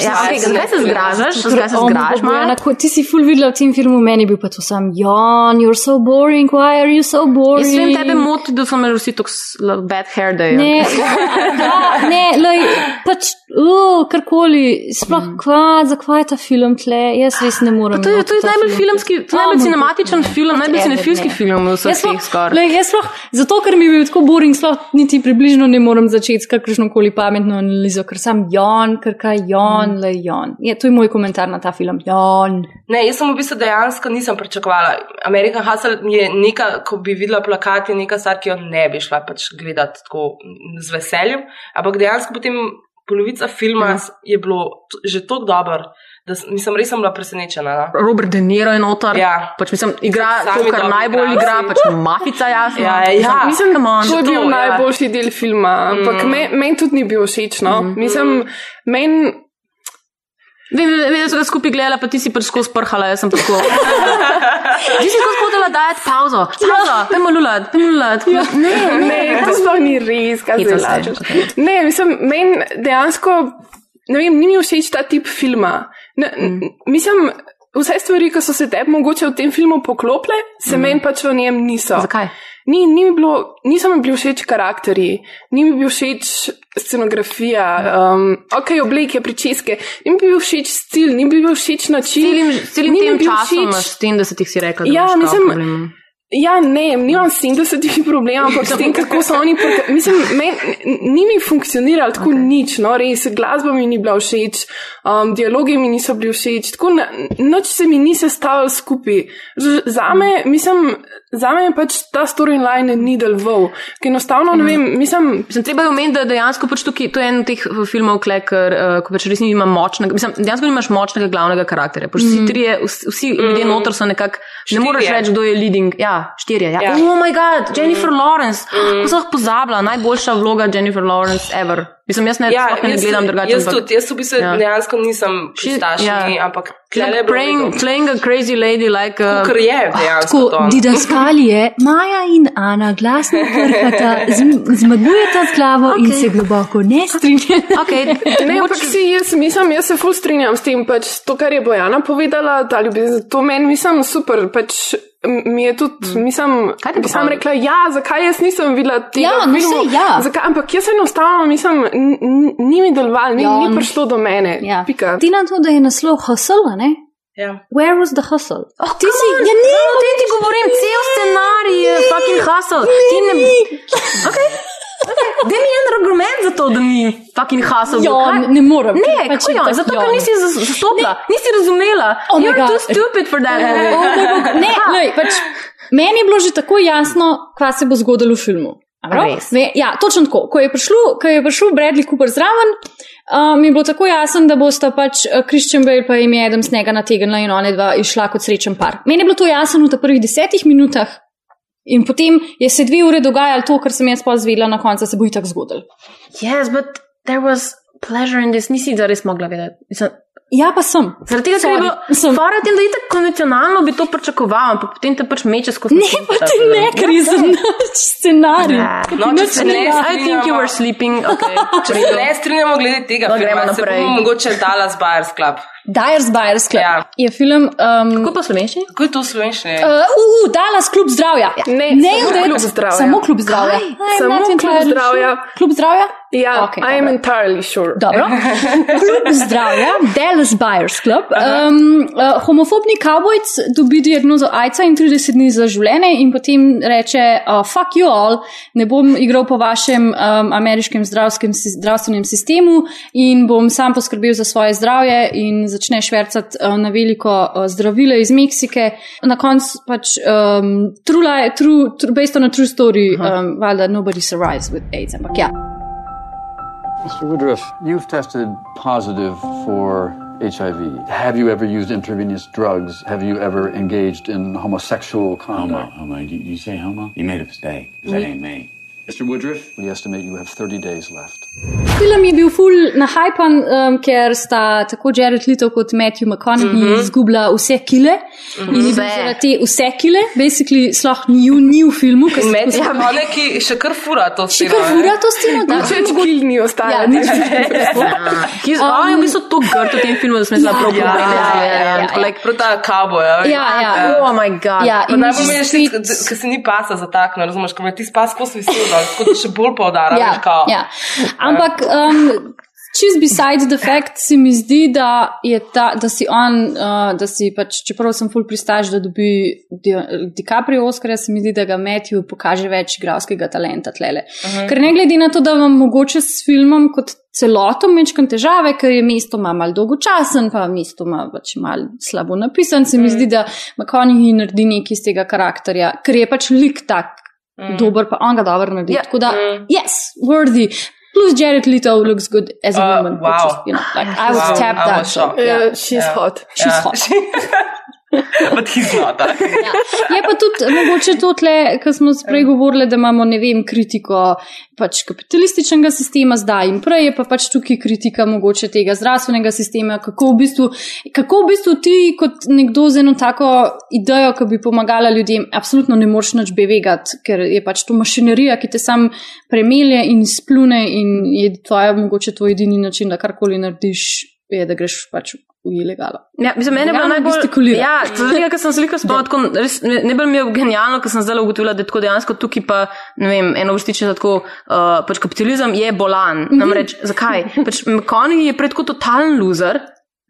[SPEAKER 2] Ja, okay, zakaj se zgražaš? Zakaj se zgražaš?
[SPEAKER 3] Bojana,
[SPEAKER 2] Maja?
[SPEAKER 3] ko- Ti si ful videla v tem filmu, meni bil pa to sam, Jon, you're so boring, why are you so boring?
[SPEAKER 2] Jaz vem, tebe moti, da so imeli vsi tako s- l- bad hair day.
[SPEAKER 3] Ne, <laughs> ja, ne, lej, pač, uh, karkoli, sploh
[SPEAKER 2] Mhm.
[SPEAKER 3] kva, zakaj je ta film tle, jaz res ne morem.
[SPEAKER 2] To je, to je najbolj
[SPEAKER 3] film.
[SPEAKER 2] filmski, to je
[SPEAKER 3] Oh
[SPEAKER 2] najbolj cinematičen film, najbolj cinefilski
[SPEAKER 3] ne.
[SPEAKER 2] film v vseh teh skoraj.
[SPEAKER 3] glej, jaz sploh, zato, ker mi je bil tako boring, sploh niti približno ne morem začeti s kakršno koli pametno analizo, ker sem Jon, ker kaj Jon, Le Jon. Je, to je moj komentar na ta film. Jon.
[SPEAKER 1] Ne, jaz sem v bistvu dejansko nisem pričakovala. American Hustle je neka, ko bi videla plakat, je neka stvar, ki jo ne bi šla pač gledati tako z veseljem. Ampak dejansko potem polovica filma s- je bilo že tako dober, da mislim, res sem bila presenečena. No?
[SPEAKER 2] Robert De Niro je notar.
[SPEAKER 1] Ja.
[SPEAKER 2] Pač mislim, igra
[SPEAKER 1] Sami
[SPEAKER 2] to, kar najbolj igra, pač mafica jasno.
[SPEAKER 1] Ja, ja.
[SPEAKER 2] Mislim, come on.
[SPEAKER 5] To je bil
[SPEAKER 1] to, ja.
[SPEAKER 5] najboljši del filma, ampak mm. meni tudi ni bil všeč. No? Mm. Mislim, meni.
[SPEAKER 2] Vem, vem, da so ga skupaj gledala, pa ti si pač skozi prhala, jaz sem pa tako. <laughs> Ti si skozi hodila dajati pauzo. Pauzo, pojmo lulat, pojmo lulat. Ne,
[SPEAKER 5] Ne, to sploh ni res, kaj se lažeš. Ne, mislim, meni dejansko, ne vem, ni mi všeč ta tip filma. Ne, mm. Mislim, vse stvari, ki so se tebi mogoče v tem filmu poklopile, se mm. meni pač v njem niso.
[SPEAKER 2] Zakaj?
[SPEAKER 5] Ni, ni mi bilo, niso mi bili všeč karakterji, ni mi bil všeč scenografija, um, ok, obleke, pričeske, ni mi bil všeč stil, ni mi bil všeč način.
[SPEAKER 2] Celim, celim tem časom,
[SPEAKER 5] všeč-
[SPEAKER 2] imaš s tem, da si ti si rekla, da
[SPEAKER 5] Ja, mislim-
[SPEAKER 2] problem.
[SPEAKER 5] Ja, ne, nimam s 70 <laughs> problemov, ampak s tem, kako so oni. Porka, mislim, <laughs> men, ni mi funkcioniralo tako okay. nič, no, res, glasba mi ni bila všeč, um, dialogi mi niso bili všeč, tako na, noč se mi ni sestavljal skupaj. Z- Zame, mislim, zame je pač ta storyline ni delval, ker enostavno ne vem, mislim.
[SPEAKER 2] Mislim, treba je omeniti, da dejansko pač tukaj, to je en od teh uh, filmov, kle, ker uh, ko pač res nima močnega, mislim, dejansko nimaš močnega glavnega karakterja. Pač vsi trije, vsi, vsi ljudje noter so nekako, ne moreš reči, kdo je leading. Ja, štirje. Ja.
[SPEAKER 1] Ja.
[SPEAKER 2] Oh moj bog, Jennifer Lawrence. Ko sem jih pozabila, najboljša vloga Jennifer Lawrence ever. Mislim, jaz ne,
[SPEAKER 1] Ja,
[SPEAKER 2] sploh ne
[SPEAKER 1] jaz,
[SPEAKER 2] gledam drugače.
[SPEAKER 1] jaz tudi, jaz v bistvu
[SPEAKER 2] Ja.
[SPEAKER 1] ja. dejansko nisem pistašni, ja. ampak bilo
[SPEAKER 2] Playing, playing a crazy lady like a...
[SPEAKER 1] Kakor je dejansko to.
[SPEAKER 3] Tako, didaskalije, Maja in Ana glasno prhata, zm- zmagujeta z glavo okay. in se globoko ne strinjata.
[SPEAKER 2] Okay. <laughs>
[SPEAKER 5] Ne, ampak si jaz mislim, jaz se ful strinjam s tem, pač to, kar je Bojana povedala, ta ljubezen, to meni mislim super, pač mi je tudi, mislim,
[SPEAKER 2] Kaj ti
[SPEAKER 5] bi sam rekla, ja, zakaj jaz nisem videla tega
[SPEAKER 3] Ja, no
[SPEAKER 5] filmu,
[SPEAKER 3] saj ja.
[SPEAKER 5] zakaj, ampak jaz enostavno, mislim, ni mi deloval, ni,
[SPEAKER 3] Ja,
[SPEAKER 5] ni
[SPEAKER 3] no.
[SPEAKER 5] prišlo do mene,
[SPEAKER 3] Ja.
[SPEAKER 5] pika.
[SPEAKER 3] Ti na to, da je naslov hustle, a ne?
[SPEAKER 1] Ja.
[SPEAKER 3] Where was the hustle?
[SPEAKER 2] Oh, ti si, ja, ne, o tem ti govorim, cel scenarij je fucking hustle. Ti ne. Okay. <laughs> Okay. Daj mi en argument za to, da ni fucking bil.
[SPEAKER 3] Jon,
[SPEAKER 2] Kaj?
[SPEAKER 3] ne morem.
[SPEAKER 2] Ne,
[SPEAKER 3] Pač
[SPEAKER 2] kako
[SPEAKER 3] je tako
[SPEAKER 2] Zato, ker
[SPEAKER 3] Jon.
[SPEAKER 2] nisi zas- zastopila, nisi razumela.
[SPEAKER 3] Oh
[SPEAKER 2] You're too stupid for that movie.
[SPEAKER 3] Oh moj bog, ne, lej, pač, meni je bilo že tako jasno, kaj se bo zgodilo v filmu. Ve, ja, točno tako. Ko je prišel, ko je prišel Bradley Cooper zraven, uh, mi je bilo tako jasno, da bosta pač uh, Christian Bale pa jim je Adam snega nategnila in one dva išla kot srečen par. Meni je bilo to jasno v prvih desetih minutah. In potem je se dve ure dogajalo to, kar sem jaz pa zvedela na koncu, se bo itak zgodilo.
[SPEAKER 2] Yes, but there was pleasure in this. Nisi da res mogla vedeti. Mislim,
[SPEAKER 3] Ja, pa sem.
[SPEAKER 2] Zaradi tega, ker je bilo
[SPEAKER 3] sem-
[SPEAKER 2] fara tem, da je tako konvencionalno bi to pričakoval, ampak potem te pač meče skozi.
[SPEAKER 3] Ne, pa ti ne, ker je za <laughs> naš scenarij. Ti
[SPEAKER 1] No, če se
[SPEAKER 3] ne.
[SPEAKER 2] I think you were sleeping. Okay.
[SPEAKER 1] Če se ne strinjamo glede tega,
[SPEAKER 2] No, gremo
[SPEAKER 1] filma, se
[SPEAKER 2] naprej.
[SPEAKER 1] mogoče Dallas Buyers Club
[SPEAKER 3] Dyer's Buyers Club.
[SPEAKER 1] Ja.
[SPEAKER 3] Je film. Um,
[SPEAKER 2] Kako pa slovenščini?
[SPEAKER 1] Kako je to slovenščini?
[SPEAKER 3] Uh, uh, Dallas, klub zdravja.
[SPEAKER 5] Ne,
[SPEAKER 3] Nailed
[SPEAKER 5] samo
[SPEAKER 3] it.
[SPEAKER 5] klub zdravja.
[SPEAKER 3] Samo klub zdravja.
[SPEAKER 2] Kaj?
[SPEAKER 3] I'm
[SPEAKER 5] Samo klub zdravja.
[SPEAKER 3] sure. Klub zdravja?
[SPEAKER 5] Ja, okay, I am
[SPEAKER 3] dobro.
[SPEAKER 5] entirely sure.
[SPEAKER 3] Dobro. <laughs> Klub zdravja, Dallas Buyers Club. Um, uh, homofobni kavbojc dobi diagnozo AIDS-a in 30 dni za življenje, in potem reče: uh, Fuck you all, ne bom igral po vašem um, ameriškem zdravstvenem sistemu in bom sam poskrbel za svoje zdravje, in začne švrcati uh, na veliko uh, zdravila iz Meksike. Na koncu pač um, true, li- true, true, based on a true story, um, valjda nobody survives with AIDS. Ampak ja.
[SPEAKER 10] Mr. Woodruff, you've tested positive for HIV. Have you ever used intravenous drugs? Have you ever engaged in homosexual
[SPEAKER 11] Homo,
[SPEAKER 10] conduct?
[SPEAKER 11] homo. You, you say homo? You made a mistake. 'cause That ain't me.
[SPEAKER 10] Mr. Woodruff, we estimate you have 30 days left.
[SPEAKER 3] Film je bil full nahajpan, um, ker sta tako Jared Leto kot Matthew McConaughey mm -hmm. izgubila vse kile. Mm -hmm. In je zaradi te vse kile, basically sploh ni, ni v filmu,
[SPEAKER 1] temi, ki še kar fura to
[SPEAKER 3] Še
[SPEAKER 1] sceno.
[SPEAKER 3] kar
[SPEAKER 1] ne?
[SPEAKER 3] fura to sceno, da
[SPEAKER 5] Če kil ni ostalo.
[SPEAKER 3] Ja, nič <laughs>
[SPEAKER 2] um, on je v bistvu to grd v tem filmu, da smo se prav
[SPEAKER 3] ja,
[SPEAKER 2] povedali.
[SPEAKER 3] ja, ja, ja.
[SPEAKER 1] Like, prav ta kavoja.
[SPEAKER 3] Ja, ja.
[SPEAKER 2] Oh my god.
[SPEAKER 3] Ja, in
[SPEAKER 1] najbolj mi je
[SPEAKER 3] spet-
[SPEAKER 1] ker se ni pasa zataknil, razumeš, ker me ti spas visel, dol, tako da še bolj povdara.
[SPEAKER 3] Ja, ja. Ampak, um, čist besides the fact, se mi zdi, da ta, da si on, uh, da si pač, čeprav sem full pristaž, da dobi Di- DiCaprio Oscarja, se mi zdi, da ga Matthew pokaže več igralskega talenta tlele. Uh -huh. Ker ne glede na to, da vam mogoče s filmom kot celoto mečkam težave, ker je mestoma mal dolgočasen, pa mestoma pač mal slabo napisan, se mi zdi, da McConaughey naredi nekaj iz tega karakterja, ker je pač lik tak. Mm. Dober, pa on ga dobro naredi.
[SPEAKER 2] Ja.
[SPEAKER 3] Yeah. Tako da, mm. yes, worthy. Plus Jared Leto looks good as a
[SPEAKER 1] Uh,
[SPEAKER 3] woman.
[SPEAKER 1] wow.
[SPEAKER 3] Which is, you know, like, I would
[SPEAKER 1] Wow,
[SPEAKER 3] tap
[SPEAKER 1] I
[SPEAKER 3] that.
[SPEAKER 1] was shocked.
[SPEAKER 3] yeah.
[SPEAKER 5] Yeah, she's
[SPEAKER 1] Ja.
[SPEAKER 5] hot.
[SPEAKER 3] She's hot. <laughs>
[SPEAKER 1] But he's not.
[SPEAKER 3] Ja. Je pa tudi mogoče to kar smo prej govorili, da imamo, vem, kritiko pač kapitalističnega sistema zdaj in prej je pa pač tukaj kritika mogoče tega zdravstvenega sistema, kako v bistvu, kako v bistvu ti kot nekdo z eno tako idejo, ki bi pomagala ljudem, absolutno ne moreš nič bevegati, ker je pač to mašinerija, ki te sam premelje in splune in je tvoja, mogoče tvoj edini način, da karkoli narediš, je, da greš pač ilegalo.
[SPEAKER 2] Ja, mislim, mene je
[SPEAKER 3] Genialno
[SPEAKER 2] najbolj.
[SPEAKER 3] gestikulira.
[SPEAKER 2] Ja, zaradi tega, ker sem se veliko <laughs> spomnil, tako, res, ne, ne bi mi je genialno, ker sem zdaj ugotovila, da je tako dejansko tukaj pa, ne vem, eno vrstiče za tako, uh, pač kapitalizem je bolan. Namreč, zakaj? Pač McConaughey je pred tako totalen loser.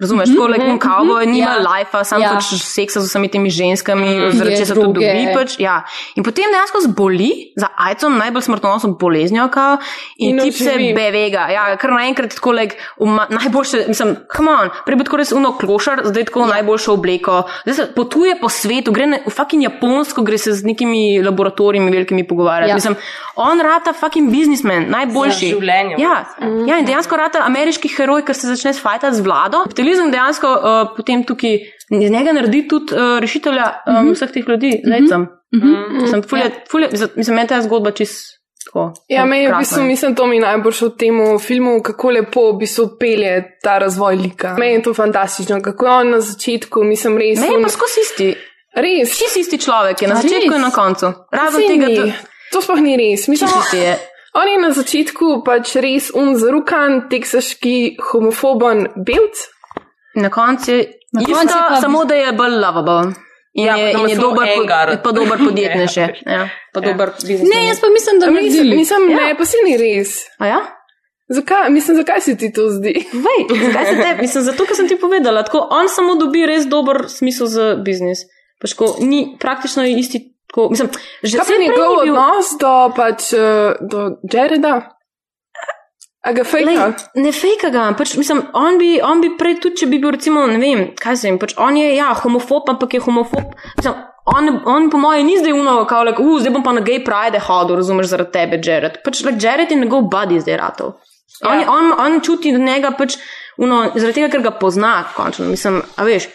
[SPEAKER 2] Razumeš, tako like, mm -hmm. nima
[SPEAKER 3] Ja.
[SPEAKER 2] lajfa, sam
[SPEAKER 3] Ja.
[SPEAKER 2] pač seksa z vsemi temi ženskami, mm,
[SPEAKER 3] Je
[SPEAKER 2] zaradi česar to dobi. Pač, ja. In potem dejansko zboli za ajcom najbolj smrtonosno boleznijo, kao, in,
[SPEAKER 5] In
[SPEAKER 2] tip se bevega. Ja, kar naenkrat tako uma, najboljše, mislim, come on, prej bi tako res uno klošar, zdaj tako ja. najboljšo obleko. Zdaj se potuje po svetu, gre na, v fucking Japonsko, gre se z nekimi laboratoriji velikimi pogovarjati.
[SPEAKER 3] Ja.
[SPEAKER 2] Mislim, on rata fucking biznismen, najboljši. Ja, ja, in dejansko rata ameriški heroj, ker se začne sfajtati z vlado. Kapitalizem dejansko uh, potem tukaj iz njega naredi tudi uh, rešitelja um, mm -hmm. vseh teh ljudi, zdaj sem. Mm -hmm. Sem fulje, fulje, mislim, meni ta zgodba čist. Tako,
[SPEAKER 5] Ja, meni je v bistvu, mislim, to mi najbolj v tem filmu, kako lepo v bistvu pelje ta razvoj lika. Meni je to fantastično, kako je on na začetku, mislim, res.
[SPEAKER 2] Je
[SPEAKER 5] on-
[SPEAKER 2] pa skozi isti.
[SPEAKER 5] Res.
[SPEAKER 2] Si isti človek, je na začetku in na koncu. Razen tega, da
[SPEAKER 5] To sploh ni res. Mislim,
[SPEAKER 2] isti je. <laughs>
[SPEAKER 5] on je na začetku pač res unzarukan, teksaški, homofoben belc.
[SPEAKER 2] Na koncu je
[SPEAKER 3] Na
[SPEAKER 2] isto,
[SPEAKER 3] koncu je pa-
[SPEAKER 2] samo da je bolj lovable. In
[SPEAKER 1] Ja,
[SPEAKER 2] je, in je dober, po-
[SPEAKER 1] engar.
[SPEAKER 2] pa dober <laughs> podjetnik še. Ja, pa dober biznis.
[SPEAKER 3] Ne, jaz pa mislim, da
[SPEAKER 5] Mislim, mislim
[SPEAKER 2] Ja.
[SPEAKER 5] ne, pa si ni res.
[SPEAKER 2] A ja?
[SPEAKER 5] Zakaj, mislim, zakaj se ti to zdi?
[SPEAKER 2] Vej, zakaj se te? <laughs> Mislim, zato, ker sem ti povedala. Tako, on samo dobi res dober smisel za biznis. Pač, ko, ni praktično isti. Tako, mislim, že
[SPEAKER 5] Kaj pa njegov
[SPEAKER 2] bil-
[SPEAKER 5] odnos do, pač, eh, do Jareda? A ga fejka?
[SPEAKER 2] Lej, ne fejka ga, pač, mislim, on bi, on bi prej tudi, če bi bil, recimo, ne vem, kaj se jim, pač on je, ja, homofob, ampak je homofob. Mislim, on, on po mojem, ni zdaj uno, kao, like, uh, zdaj bom pa na gay pride hodil, razumeš, zaradi tebe, Jared. Pač, like, Jared je njegov buddy zdaj ratov. On,
[SPEAKER 1] Ja.
[SPEAKER 2] je- on, on čuti do njega, pač, uno, zaradi tega, ker ga pozna, končno, mislim, a veš.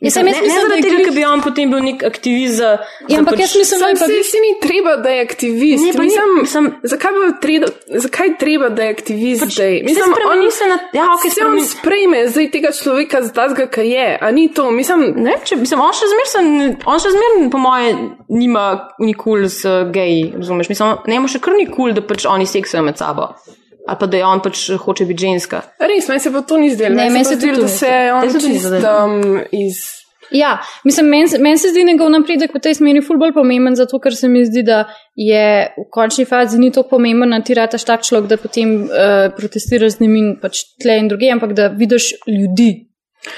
[SPEAKER 3] Mislim,
[SPEAKER 2] ne,
[SPEAKER 3] jaz
[SPEAKER 2] ne
[SPEAKER 3] mislim, da
[SPEAKER 2] zaradi tega, ker bi on potem bil nek aktivist za.
[SPEAKER 3] Ja, ampak
[SPEAKER 2] pač,
[SPEAKER 3] jaz mislim, da pa
[SPEAKER 5] se ni treba, da je aktivist.
[SPEAKER 2] Ne, pa ni-
[SPEAKER 5] mislim,
[SPEAKER 2] mislim-
[SPEAKER 5] zakaj, bi treba, zakaj treba, da je aktivist
[SPEAKER 2] Pač,
[SPEAKER 5] zdaj? Mislim,
[SPEAKER 2] spremeni se na- ja, okej,
[SPEAKER 5] se on sprejme zdaj tega človeka za tazga, kaj je, a ni to. Mislim,
[SPEAKER 2] Ne, če, mislim, on še zmeraj, on še zmeraj, po moje, nima nikul z uh, geji, razumeš? Mislim, ne ima še kar nikul, da pač oni seksajo med sabo. Ali pa da je on pač hoče biti ženska.
[SPEAKER 5] Res, meni se pa to ni zdelo.
[SPEAKER 3] Ne,
[SPEAKER 5] Meni se
[SPEAKER 3] se
[SPEAKER 5] zdelo,
[SPEAKER 3] tudi
[SPEAKER 5] da se je on čist um, iz.
[SPEAKER 3] Ja, mislim, meni se- meni se zdi njegov napredek v tej smeri ful bolj pomemben, zato ker se mi zdi, da je v končni fazi ni tako pomemben, da ti rataš tak človek, da potem uh, protestiraš z njim in pač tle in druge, ampak da vidiš ljudi.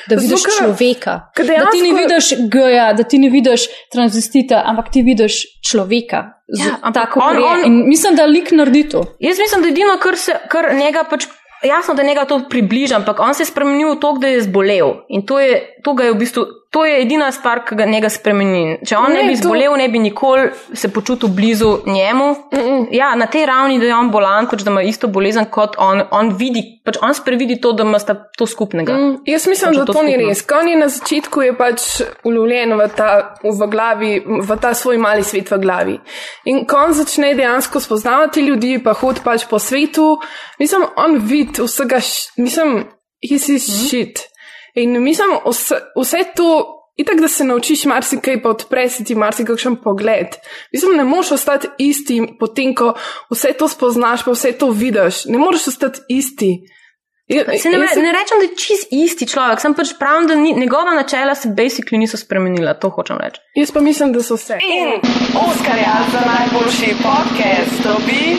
[SPEAKER 3] Da vidiš
[SPEAKER 5] ker-
[SPEAKER 3] človeka.
[SPEAKER 5] ker
[SPEAKER 3] Da ti ne
[SPEAKER 5] dejansko-
[SPEAKER 3] vidiš geja, da ti ne vidiš transvestita, ampak ti vidiš človeka. Z,
[SPEAKER 2] Ja, ampak
[SPEAKER 3] tako
[SPEAKER 2] on-
[SPEAKER 3] on, on- in mislim, da lik naredi to.
[SPEAKER 2] Jaz mislim, da edino, kar, se, kar njega pač. Jasno, da njega to približa, ampak on se je spremenil v to, da je zbolel. In to, je, to, ga je v bistvu, to je edina stvar, ki ga njega spremeni. Če on ne,
[SPEAKER 5] Ne,
[SPEAKER 2] bi
[SPEAKER 5] to-
[SPEAKER 2] zbolel, ne bi nikoli se počutil blizu njemu. Mm -mm. Ja, na tej ravni, da je on bolan, pač da ima isto bolezen kot on. On vidi, pač on sprevidi to, da ima to skupnega.
[SPEAKER 5] Mm, jaz mislim,
[SPEAKER 2] Pač
[SPEAKER 5] da
[SPEAKER 2] to
[SPEAKER 5] to ni res. Ko on je na začetku je pač ulovljen v ta, v, glavi, v ta svoj mali svet v glavi. In ko on začne dejansko spoznavati ljudi, pa hod pač po svetu, mislim, on vidi vsega, mislim, he's his
[SPEAKER 2] Mhm.
[SPEAKER 5] shit. In mislim, vse, vse to. Itak, da se naučiš marsikaj, pa odpre si ti marsikakšen pogled. Mislim, ne moreš ostati isti, potem ko vse to spoznaš, pa vse to vidiš. Ne moreš ostati isti.
[SPEAKER 2] Se ne,
[SPEAKER 5] se-
[SPEAKER 2] ne rečem, da je čist isti človek, sem pač pravim, da ni, njegova načela se basically niso spremenila, to hočem reči.
[SPEAKER 5] Jaz pa mislim, da so vse.
[SPEAKER 1] In Oskarja za najboljši podcast dobi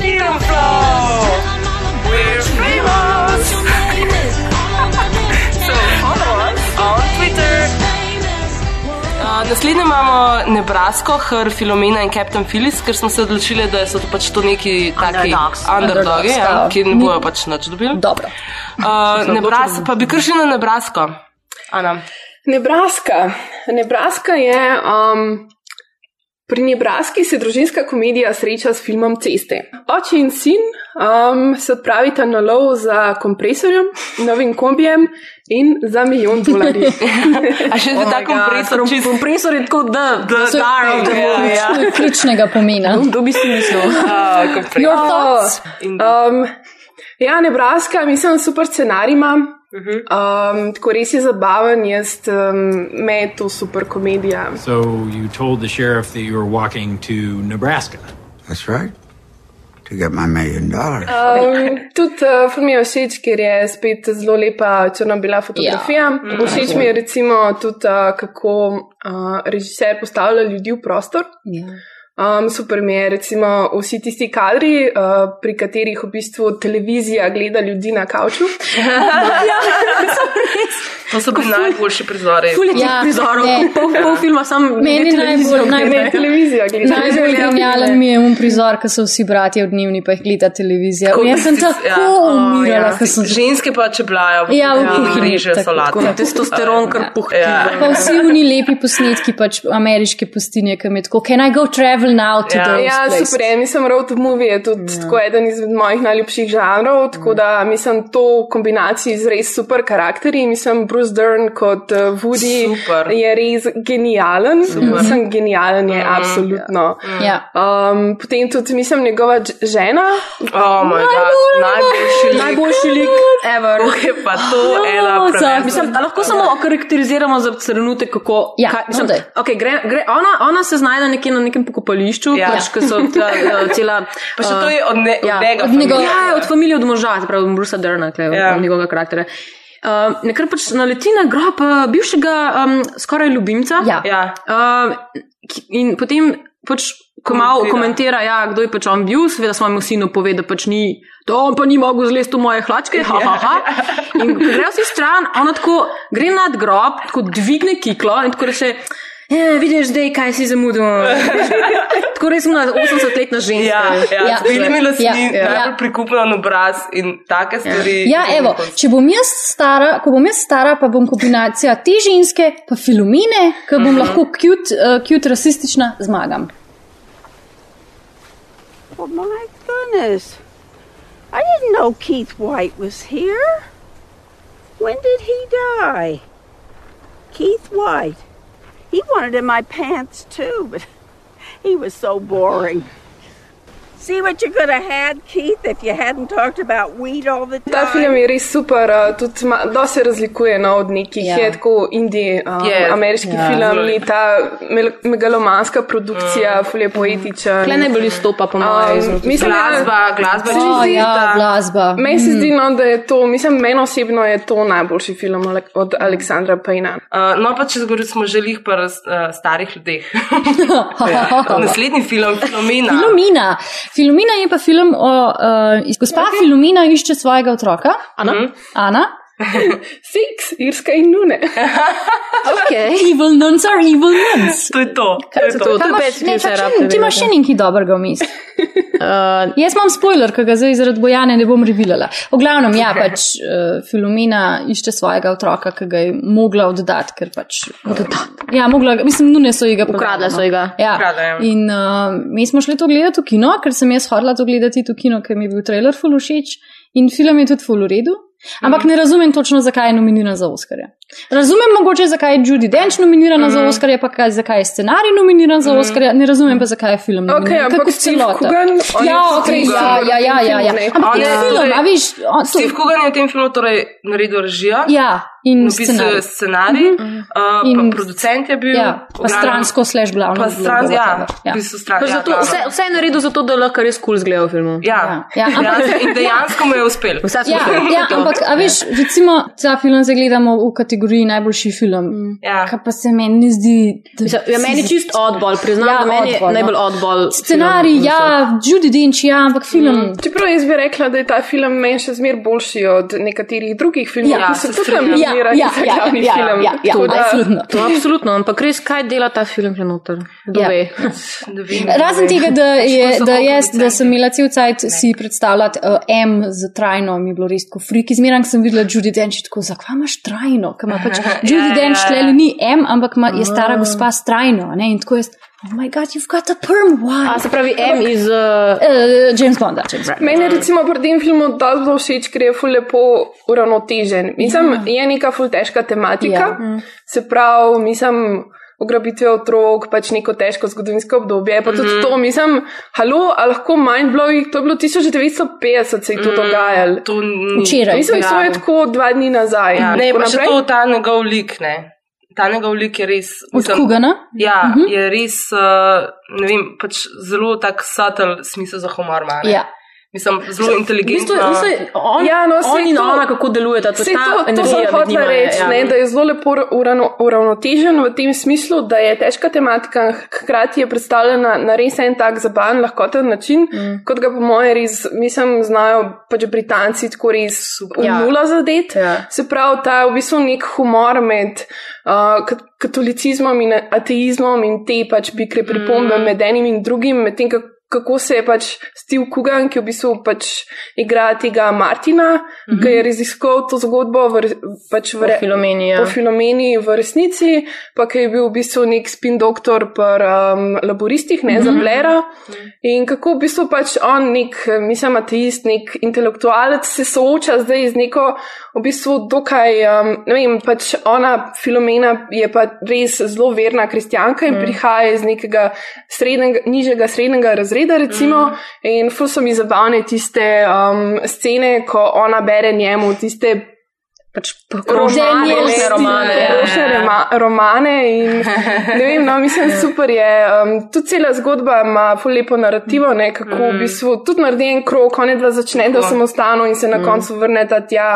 [SPEAKER 1] Film Flow. We're famous. Uh, naslednje imamo Nebrasko, Hr, Filomena in Captain Phyllis, ker smo se odločili, da so to pač to neki taki
[SPEAKER 2] Underdogs.
[SPEAKER 1] underdogi, ja,
[SPEAKER 3] Underdogs,
[SPEAKER 1] ki ne bojo pač nič dobili.
[SPEAKER 3] Dobro.
[SPEAKER 1] Uh, Nebraska, pa bi kar šli na Nebrasko. Ana.
[SPEAKER 5] Nebraska. Nebraska je. Um, pri Nebraski se družinska komedija sreča s filmom Ceste. Oče in sin um, se odpravita na lov za kompresorjem, novim kombijem in za milijon dolarjev. <laughs>
[SPEAKER 1] A še oh ta kompresor, čist
[SPEAKER 2] kompresor je tako, da, da,
[SPEAKER 3] So-
[SPEAKER 1] ja, ja.
[SPEAKER 3] Ključnega pomena.
[SPEAKER 2] Kdo bi si mislil? <laughs>
[SPEAKER 1] Kompresor.
[SPEAKER 3] Your thoughts?
[SPEAKER 5] Um, ja, Nebraska, mislim, super scenarij ima. Um, tako res je zabaven, jaz um, me je to super komedija.
[SPEAKER 12] So you told the sheriff that you were walking to Nebraska.
[SPEAKER 9] That's right. To get my million dollars.
[SPEAKER 5] Um, tudi uh, film je všeč, ker je spet zelo lepa črno-bela fotografija. Ja. Všeč mi je recimo tudi, uh, kako uh, režiser postavlja ljudi v prostor.
[SPEAKER 3] Ja.
[SPEAKER 5] Um, super mi je, recimo, vsi tisti kadri, uh, pri katerih v bistvu televizija gleda ljudi na kavču. <laughs> <laughs> <laughs>
[SPEAKER 1] To so bili najboljši prizori.
[SPEAKER 2] Ful je teh
[SPEAKER 3] Ja,
[SPEAKER 2] prizorov,
[SPEAKER 3] ne.
[SPEAKER 2] pol, pol filma sam
[SPEAKER 3] Meni najbolj- najbolj-
[SPEAKER 5] televizija gleda.
[SPEAKER 3] Najbolj genialen mi je un prizor, ko so vsi bratje v dnevni, pa jih gleda televizija.
[SPEAKER 1] Tako
[SPEAKER 3] Jaz sem
[SPEAKER 1] si-
[SPEAKER 3] tako
[SPEAKER 1] ja.
[SPEAKER 3] umirala,
[SPEAKER 1] Ja.
[SPEAKER 3] ko sem
[SPEAKER 1] Ženske pa čeblajo,
[SPEAKER 3] Ja, v kuhinji,
[SPEAKER 1] reže
[SPEAKER 3] tako,
[SPEAKER 1] solato.
[SPEAKER 2] Tako na testosteron, kar puhti.
[SPEAKER 1] Ja.
[SPEAKER 3] Pa vsi oni lepi posnetki, pač ameriške pustinje, ki mi je tako, can I go travel now to
[SPEAKER 1] Ja.
[SPEAKER 3] those
[SPEAKER 5] Ja, super, mislim, road movie je tudi ja. tako eden izmed mojih najljubših žanrov, tako da mislim, to v kombinaciji z res super karakterji. Mislim, Bruce Dern kot uh, Woody
[SPEAKER 1] Super.
[SPEAKER 5] je res genijalen. Mislim, genijalen je, absolutno.
[SPEAKER 3] Ja.
[SPEAKER 5] Um, potem tudi, mislim, njegova žena.
[SPEAKER 1] Oh moj bog, najboljši lik.
[SPEAKER 2] Najboljši lik ever.
[SPEAKER 1] Kako je pa to ena
[SPEAKER 3] No,
[SPEAKER 1] preveč.
[SPEAKER 2] Mislim, a lahko samo okarakteriziramo za trenutek, kako.
[SPEAKER 3] Ja,
[SPEAKER 2] kaj,
[SPEAKER 3] no,
[SPEAKER 2] mislim,
[SPEAKER 3] daj.
[SPEAKER 2] okay, gre, gre, ona, ona se znajde nekje na nekem pokopališču,
[SPEAKER 1] Ja.
[SPEAKER 2] ja. pač, ko so ta, uh, <laughs> cela.
[SPEAKER 1] Pa še to
[SPEAKER 2] uh,
[SPEAKER 1] je od, ne,
[SPEAKER 2] ja,
[SPEAKER 1] od njega.
[SPEAKER 3] od
[SPEAKER 1] familije.
[SPEAKER 2] Ja, od familije, od moža, se pravi, od Brusa Drna,
[SPEAKER 1] Ja.
[SPEAKER 2] ja. od njegovega karaktera. Uh, nekaj pač naleti na grob uh, bivšega um, skoraj ljubimca.
[SPEAKER 3] Ja.
[SPEAKER 1] Ja.
[SPEAKER 2] Uh, in potem, pač, ko malo
[SPEAKER 1] Komentira.
[SPEAKER 2] ja, kdo je pač on bil, seveda svojemu sinu pove, da pač ni, da on pa ni mogel zlesti v moje hlačke. Ha, ha, ha. In ko grejo vsi stran, ona tako gre nad grob, tako dvigne kiklo in tako reče. Ja, vidiš zdaj, kaj si zamudil. <laughs> Tako res ima 80-letna ženska.
[SPEAKER 1] Ja, ja,
[SPEAKER 3] Ja.
[SPEAKER 1] z belimi lasmi,
[SPEAKER 3] Ja.
[SPEAKER 1] ja. najbolj prikupljen obraz in take stvari.
[SPEAKER 3] Ja, evo, če bom jaz stara, ko bom jaz stara, pa bom kombinacija te ženske, pa filomine, ki bom lahko cute, uh, cute rasistična, zmagam.
[SPEAKER 13] Well, my goodness. I didn't know Keith White was here. When did he die? Keith White. He wanted in my pants too, but <laughs> he was so boring.
[SPEAKER 5] Ta film je res super, uh, tudi ma- dosti se razlikuje no, od nekih,
[SPEAKER 13] Ja.
[SPEAKER 5] yeah. je tako indie, um, yeah. ameriški
[SPEAKER 1] ja,
[SPEAKER 5] yeah, film, ni ta megalomanska produkcija, mm. fulje poetičen.
[SPEAKER 2] Kle najbolj izstopa, po mojem,
[SPEAKER 5] mislim, da-
[SPEAKER 1] Glasba, glasba,
[SPEAKER 5] Se mi
[SPEAKER 3] O,
[SPEAKER 5] zdi,
[SPEAKER 3] ja,
[SPEAKER 5] da-
[SPEAKER 3] glasba.
[SPEAKER 5] Meni se
[SPEAKER 3] Mm.
[SPEAKER 5] zdi, no, da je to, mislim, meni osebno je to najboljši film od Aleksandra Pajna.
[SPEAKER 1] Uh, no, pa če zgoraj smo že lih pa uh, starih ljudeh. <laughs> Naslednji film, Filomena.
[SPEAKER 3] Filomina. Filomina je pa film o. Uh, gospa Filomina išče svojega otroka.
[SPEAKER 2] Ana.
[SPEAKER 3] Ana. <laughs>
[SPEAKER 5] Six, Irska in Nune. <laughs>
[SPEAKER 2] Okay.
[SPEAKER 3] Evil nuns are evil nuns.
[SPEAKER 1] To je to.
[SPEAKER 2] Kaj to? To je
[SPEAKER 3] imaš- ne, čak,
[SPEAKER 2] rabite
[SPEAKER 3] Ti imaš še nekaj dobrega v misli.
[SPEAKER 2] Uh,
[SPEAKER 3] Jaz imam spoiler, ki ga zdaj zaradi bojane ne bom revilala. V glavnem, ja, pač uh, Filomena išče svojega otroka, ki ga je mogla oddati, ker pač. Ja, mogla, mislim, nune so ji ga
[SPEAKER 2] Ukradle
[SPEAKER 3] prodali,
[SPEAKER 2] so ji ga.
[SPEAKER 3] Ja.
[SPEAKER 1] Ukradle, ja.
[SPEAKER 3] In uh, mi smo šli to gledati v kino, ker sem jaz hodila to gledati v kino, ker mi je bil trailer full všeč in film je tudi full v redu. Ampak ne razumem točno, zakaj je nominiran za Oscarja. Razumem mogoče, zakaj je Judy Dench nominirana za Oscarja, pa kaj, zakaj je scenarij nominiran za Oscarja, ne razumem pa, zakaj je film nominiran.
[SPEAKER 5] Okej, ampak
[SPEAKER 3] Kako celota.
[SPEAKER 5] Je
[SPEAKER 3] Ja, okay, ja, ja, ja, ja, ja. Ampak je film, a
[SPEAKER 1] torej,
[SPEAKER 3] viš, on, to,
[SPEAKER 1] Steve Coogan je v tem filmu torej naredil režijo.
[SPEAKER 3] ja, in
[SPEAKER 1] Napisal
[SPEAKER 3] scenarij.
[SPEAKER 1] je scenarij, uh,
[SPEAKER 3] In-
[SPEAKER 1] pa producent je bil.
[SPEAKER 3] Ja, pa
[SPEAKER 1] glavnem-
[SPEAKER 3] stransko slash glavno.
[SPEAKER 1] Pa stran, ja,
[SPEAKER 3] whatever.
[SPEAKER 1] v bistvu stran.
[SPEAKER 2] Pa
[SPEAKER 1] Ja,
[SPEAKER 2] zato,
[SPEAKER 1] glavno.
[SPEAKER 2] vse, vse je naredil zato, da lahko res kul cool zgleda v filmu.
[SPEAKER 1] Ja,
[SPEAKER 3] Ja, ampak-
[SPEAKER 1] Dejansko- in dejansko mu je uspel.
[SPEAKER 3] Ja, ja, ampak, a veš, recimo, ta film zdaj gledamo v kategoriji najboljši film.
[SPEAKER 1] Ja.
[SPEAKER 3] Kar pa se meni ne zdi.
[SPEAKER 2] Mislim, Ja, meni je čist oddball, priznam,
[SPEAKER 3] Ja,
[SPEAKER 2] da meni je
[SPEAKER 3] oddball, no.
[SPEAKER 2] najbolj oddball.
[SPEAKER 3] Scenarij,
[SPEAKER 2] film
[SPEAKER 3] ja. Judy Dench, ja, ampak film.
[SPEAKER 5] Čeprav jaz bi rekla, da je ta film meni še zmer boljši od nekaterih drugih filmov,
[SPEAKER 3] Ja,
[SPEAKER 5] ki so
[SPEAKER 1] se
[SPEAKER 5] tudi
[SPEAKER 1] strinjam.
[SPEAKER 5] nominirani
[SPEAKER 3] Ja,
[SPEAKER 5] za
[SPEAKER 3] ja,
[SPEAKER 5] glavni
[SPEAKER 3] ja,
[SPEAKER 5] film.
[SPEAKER 3] ja, ja,
[SPEAKER 5] Tako da-
[SPEAKER 3] absolutno.
[SPEAKER 2] To je absolutno, ampak res, kaj dela ta film že noter?
[SPEAKER 3] Ja. Razen tega, da, je,
[SPEAKER 1] to
[SPEAKER 3] da, jaz, da sem imela cel cajt si predstavljati uh, M z trajno, mi je bilo res tako frik. Izmeran sem videla Judy Dench, tako zakaj imaš trajno? Ker ima pač <laughs> Judy
[SPEAKER 1] ja,
[SPEAKER 3] Dench
[SPEAKER 1] ja, ja.
[SPEAKER 3] ni M, ampak ima, je stara gospa s trajno. Ne? In tako jaz, oh my god, you've got a perm, wow.
[SPEAKER 2] A se pravi, M iz. Uh,
[SPEAKER 3] Uh, James Bonda, James Bond.
[SPEAKER 5] Meni je recimo pri tem filmu dosti zelo všeč, ker je ful lepo uravnotežen. Mislim, ja. je neka ful težka tematika. Ja. Se pravi, mislim, ugrabitve otrok, pač neko težko zgodovinsko obdobje. Pa tudi mm. to, mislim, halo, a lahko mindblowing, to je bilo 1950, se je to dogajalo.
[SPEAKER 1] To ni-
[SPEAKER 3] Včeraj.
[SPEAKER 5] Mislim, da je tako dva dni nazaj.
[SPEAKER 1] Ja, ne, pa še
[SPEAKER 5] naprej.
[SPEAKER 1] to, ta njegov lik, ne. Ta njegov lik je res.
[SPEAKER 3] Od
[SPEAKER 1] mislim,
[SPEAKER 3] Kugana?
[SPEAKER 1] Ja, uh -huh. je res, uh, ne vem, pač zelo tak subtle smisel za humor. ima, ne.
[SPEAKER 3] Ja.
[SPEAKER 1] Mislim, zelo
[SPEAKER 2] v bistvu, mislim, on,
[SPEAKER 5] Ja, no,
[SPEAKER 2] on in
[SPEAKER 5] to-
[SPEAKER 2] ona, kako delujeta, to je ta
[SPEAKER 5] to, to
[SPEAKER 2] energija
[SPEAKER 5] sem
[SPEAKER 2] med
[SPEAKER 5] hotela reči,
[SPEAKER 2] ja.
[SPEAKER 5] ne, da je zelo lepo urano- uravnotežen v tem smislu, da je težka tematika, hkrati je predstavljena na res en tak zabaven, lahkoten način, mm. kot ga po moje res, mislim, znajo pač Britanci tako res v
[SPEAKER 2] Ja.
[SPEAKER 5] nula zadet.
[SPEAKER 2] Ja.
[SPEAKER 5] Se pravi, ta v bistvu nek humor med uh, kat- katolicizmom in ateizmom in te pač pikre pripombe mm. med enim in drugim, medtem kako kako se je pač Steve Coogan, ki v bistvu pač igra tega Martina, mm -hmm. ki je raziskal to zgodbo v, pač v,
[SPEAKER 2] Po
[SPEAKER 5] re-
[SPEAKER 2] Filomeni, ja.
[SPEAKER 5] po Filomeni v resnici, pa ki je bil v bistvu nek spin doktor pri um, laboristih, ne mm -hmm. za Blera. In kako v bistvu pač on, nek, mislim, ateist, nek intelektualec, se sooča zdaj z neko, v bistvu, dokaj, um, ne vem, pač ona, Filomena, je pa res zelo verna kristjanka in mm. prihaja iz nekega srednjega, nižjega srednjega razreda, recimo. Mm. In ful so mi zabavne tiste um, scene, ko ona bere njemu tiste.
[SPEAKER 2] Pač
[SPEAKER 5] Romane,
[SPEAKER 2] romane,
[SPEAKER 5] tiste
[SPEAKER 2] ja, ja, ja.
[SPEAKER 5] rema- romane in <laughs> ne vem, no, mislim, super je. Um, tudi cela zgodba ima ful lepo narativo, ne, kako mm. v bistvu tudi naredi en krok, on je dva začne, da samostano in se na
[SPEAKER 2] Mm.
[SPEAKER 5] koncu vrneta tja.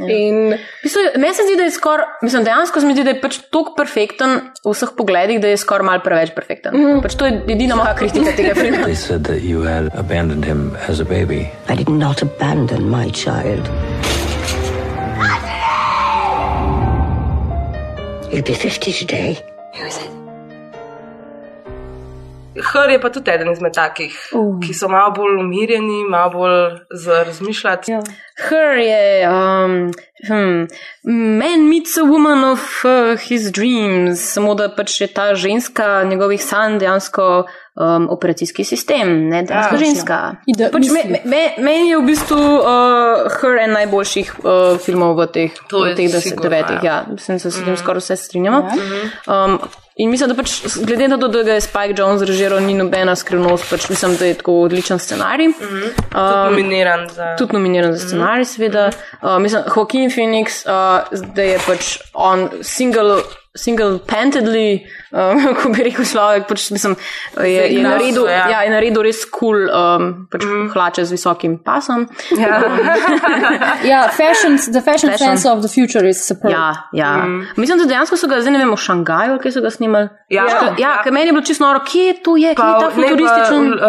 [SPEAKER 5] In,
[SPEAKER 2] Mislim, meni se zdi, da je skoraj, mislim, dejansko se mi zdi, da je pač tako perfekten v vseh pogledih, da je skoraj mal preveč perfekten. Mm. Pač to je edina moja kritika tega filma. <laughs>
[SPEAKER 14] They said that you had abandoned him as a baby.
[SPEAKER 15] I did not abandon my child. You'll be 50 today. Who is it?
[SPEAKER 1] Hr je pa tudi eden izmed takih, uh. ki so malo bolj umirjeni, malo bolj za razmišljati. Ja.
[SPEAKER 2] Her je, um, hmm, man meets a woman of uh, his dreams, samo da pač je ta ženska njegovih sanj dejansko um, operacijski sistem, ne dejansko
[SPEAKER 3] Ja,
[SPEAKER 2] ja, ženska.
[SPEAKER 3] Ide-
[SPEAKER 2] Pač me,
[SPEAKER 3] mislim-
[SPEAKER 2] me, meni je v bistvu uh, Her en najboljših uh, filmov v teh,
[SPEAKER 1] To
[SPEAKER 2] v teh deset-
[SPEAKER 1] sigurno,
[SPEAKER 2] devetih.
[SPEAKER 1] ja.
[SPEAKER 2] Ja. Mislim, da se s tem skoraj vse strinjamo.
[SPEAKER 3] Ja.
[SPEAKER 2] Um, In mislim, da pač, glede na to, da ga je Spike Jones režiral, ni nobena skrivnost, pač mislim, da je tako odličen scenarij. Mm -hmm.
[SPEAKER 1] Tudi nominiran za.
[SPEAKER 2] Tudi nominiran za scenarij, seveda. Uh, mislim, Joaquin Phoenix, uh, da je pač on single. Single-pentedly, um, <laughs> ko bi rekel človek, pač, mislim, je, je, naredil,
[SPEAKER 1] ja.
[SPEAKER 2] ja, je naredil res kul cool, um, pač mm. hlače z visokim pasom.
[SPEAKER 1] Ja. <laughs>
[SPEAKER 3] ja, fashion, the fashion, fashion sense of the future is superb.
[SPEAKER 2] Ja, ja. Mm. Mislim, da dejansko so ga zdaj ne vemo v Šangaju, kje so ga snimali.
[SPEAKER 1] Ja,
[SPEAKER 2] ja,
[SPEAKER 1] ja.
[SPEAKER 2] ja ker meni je bilo čisto noro, kje to je, kje je ta futurističen.
[SPEAKER 1] Uh,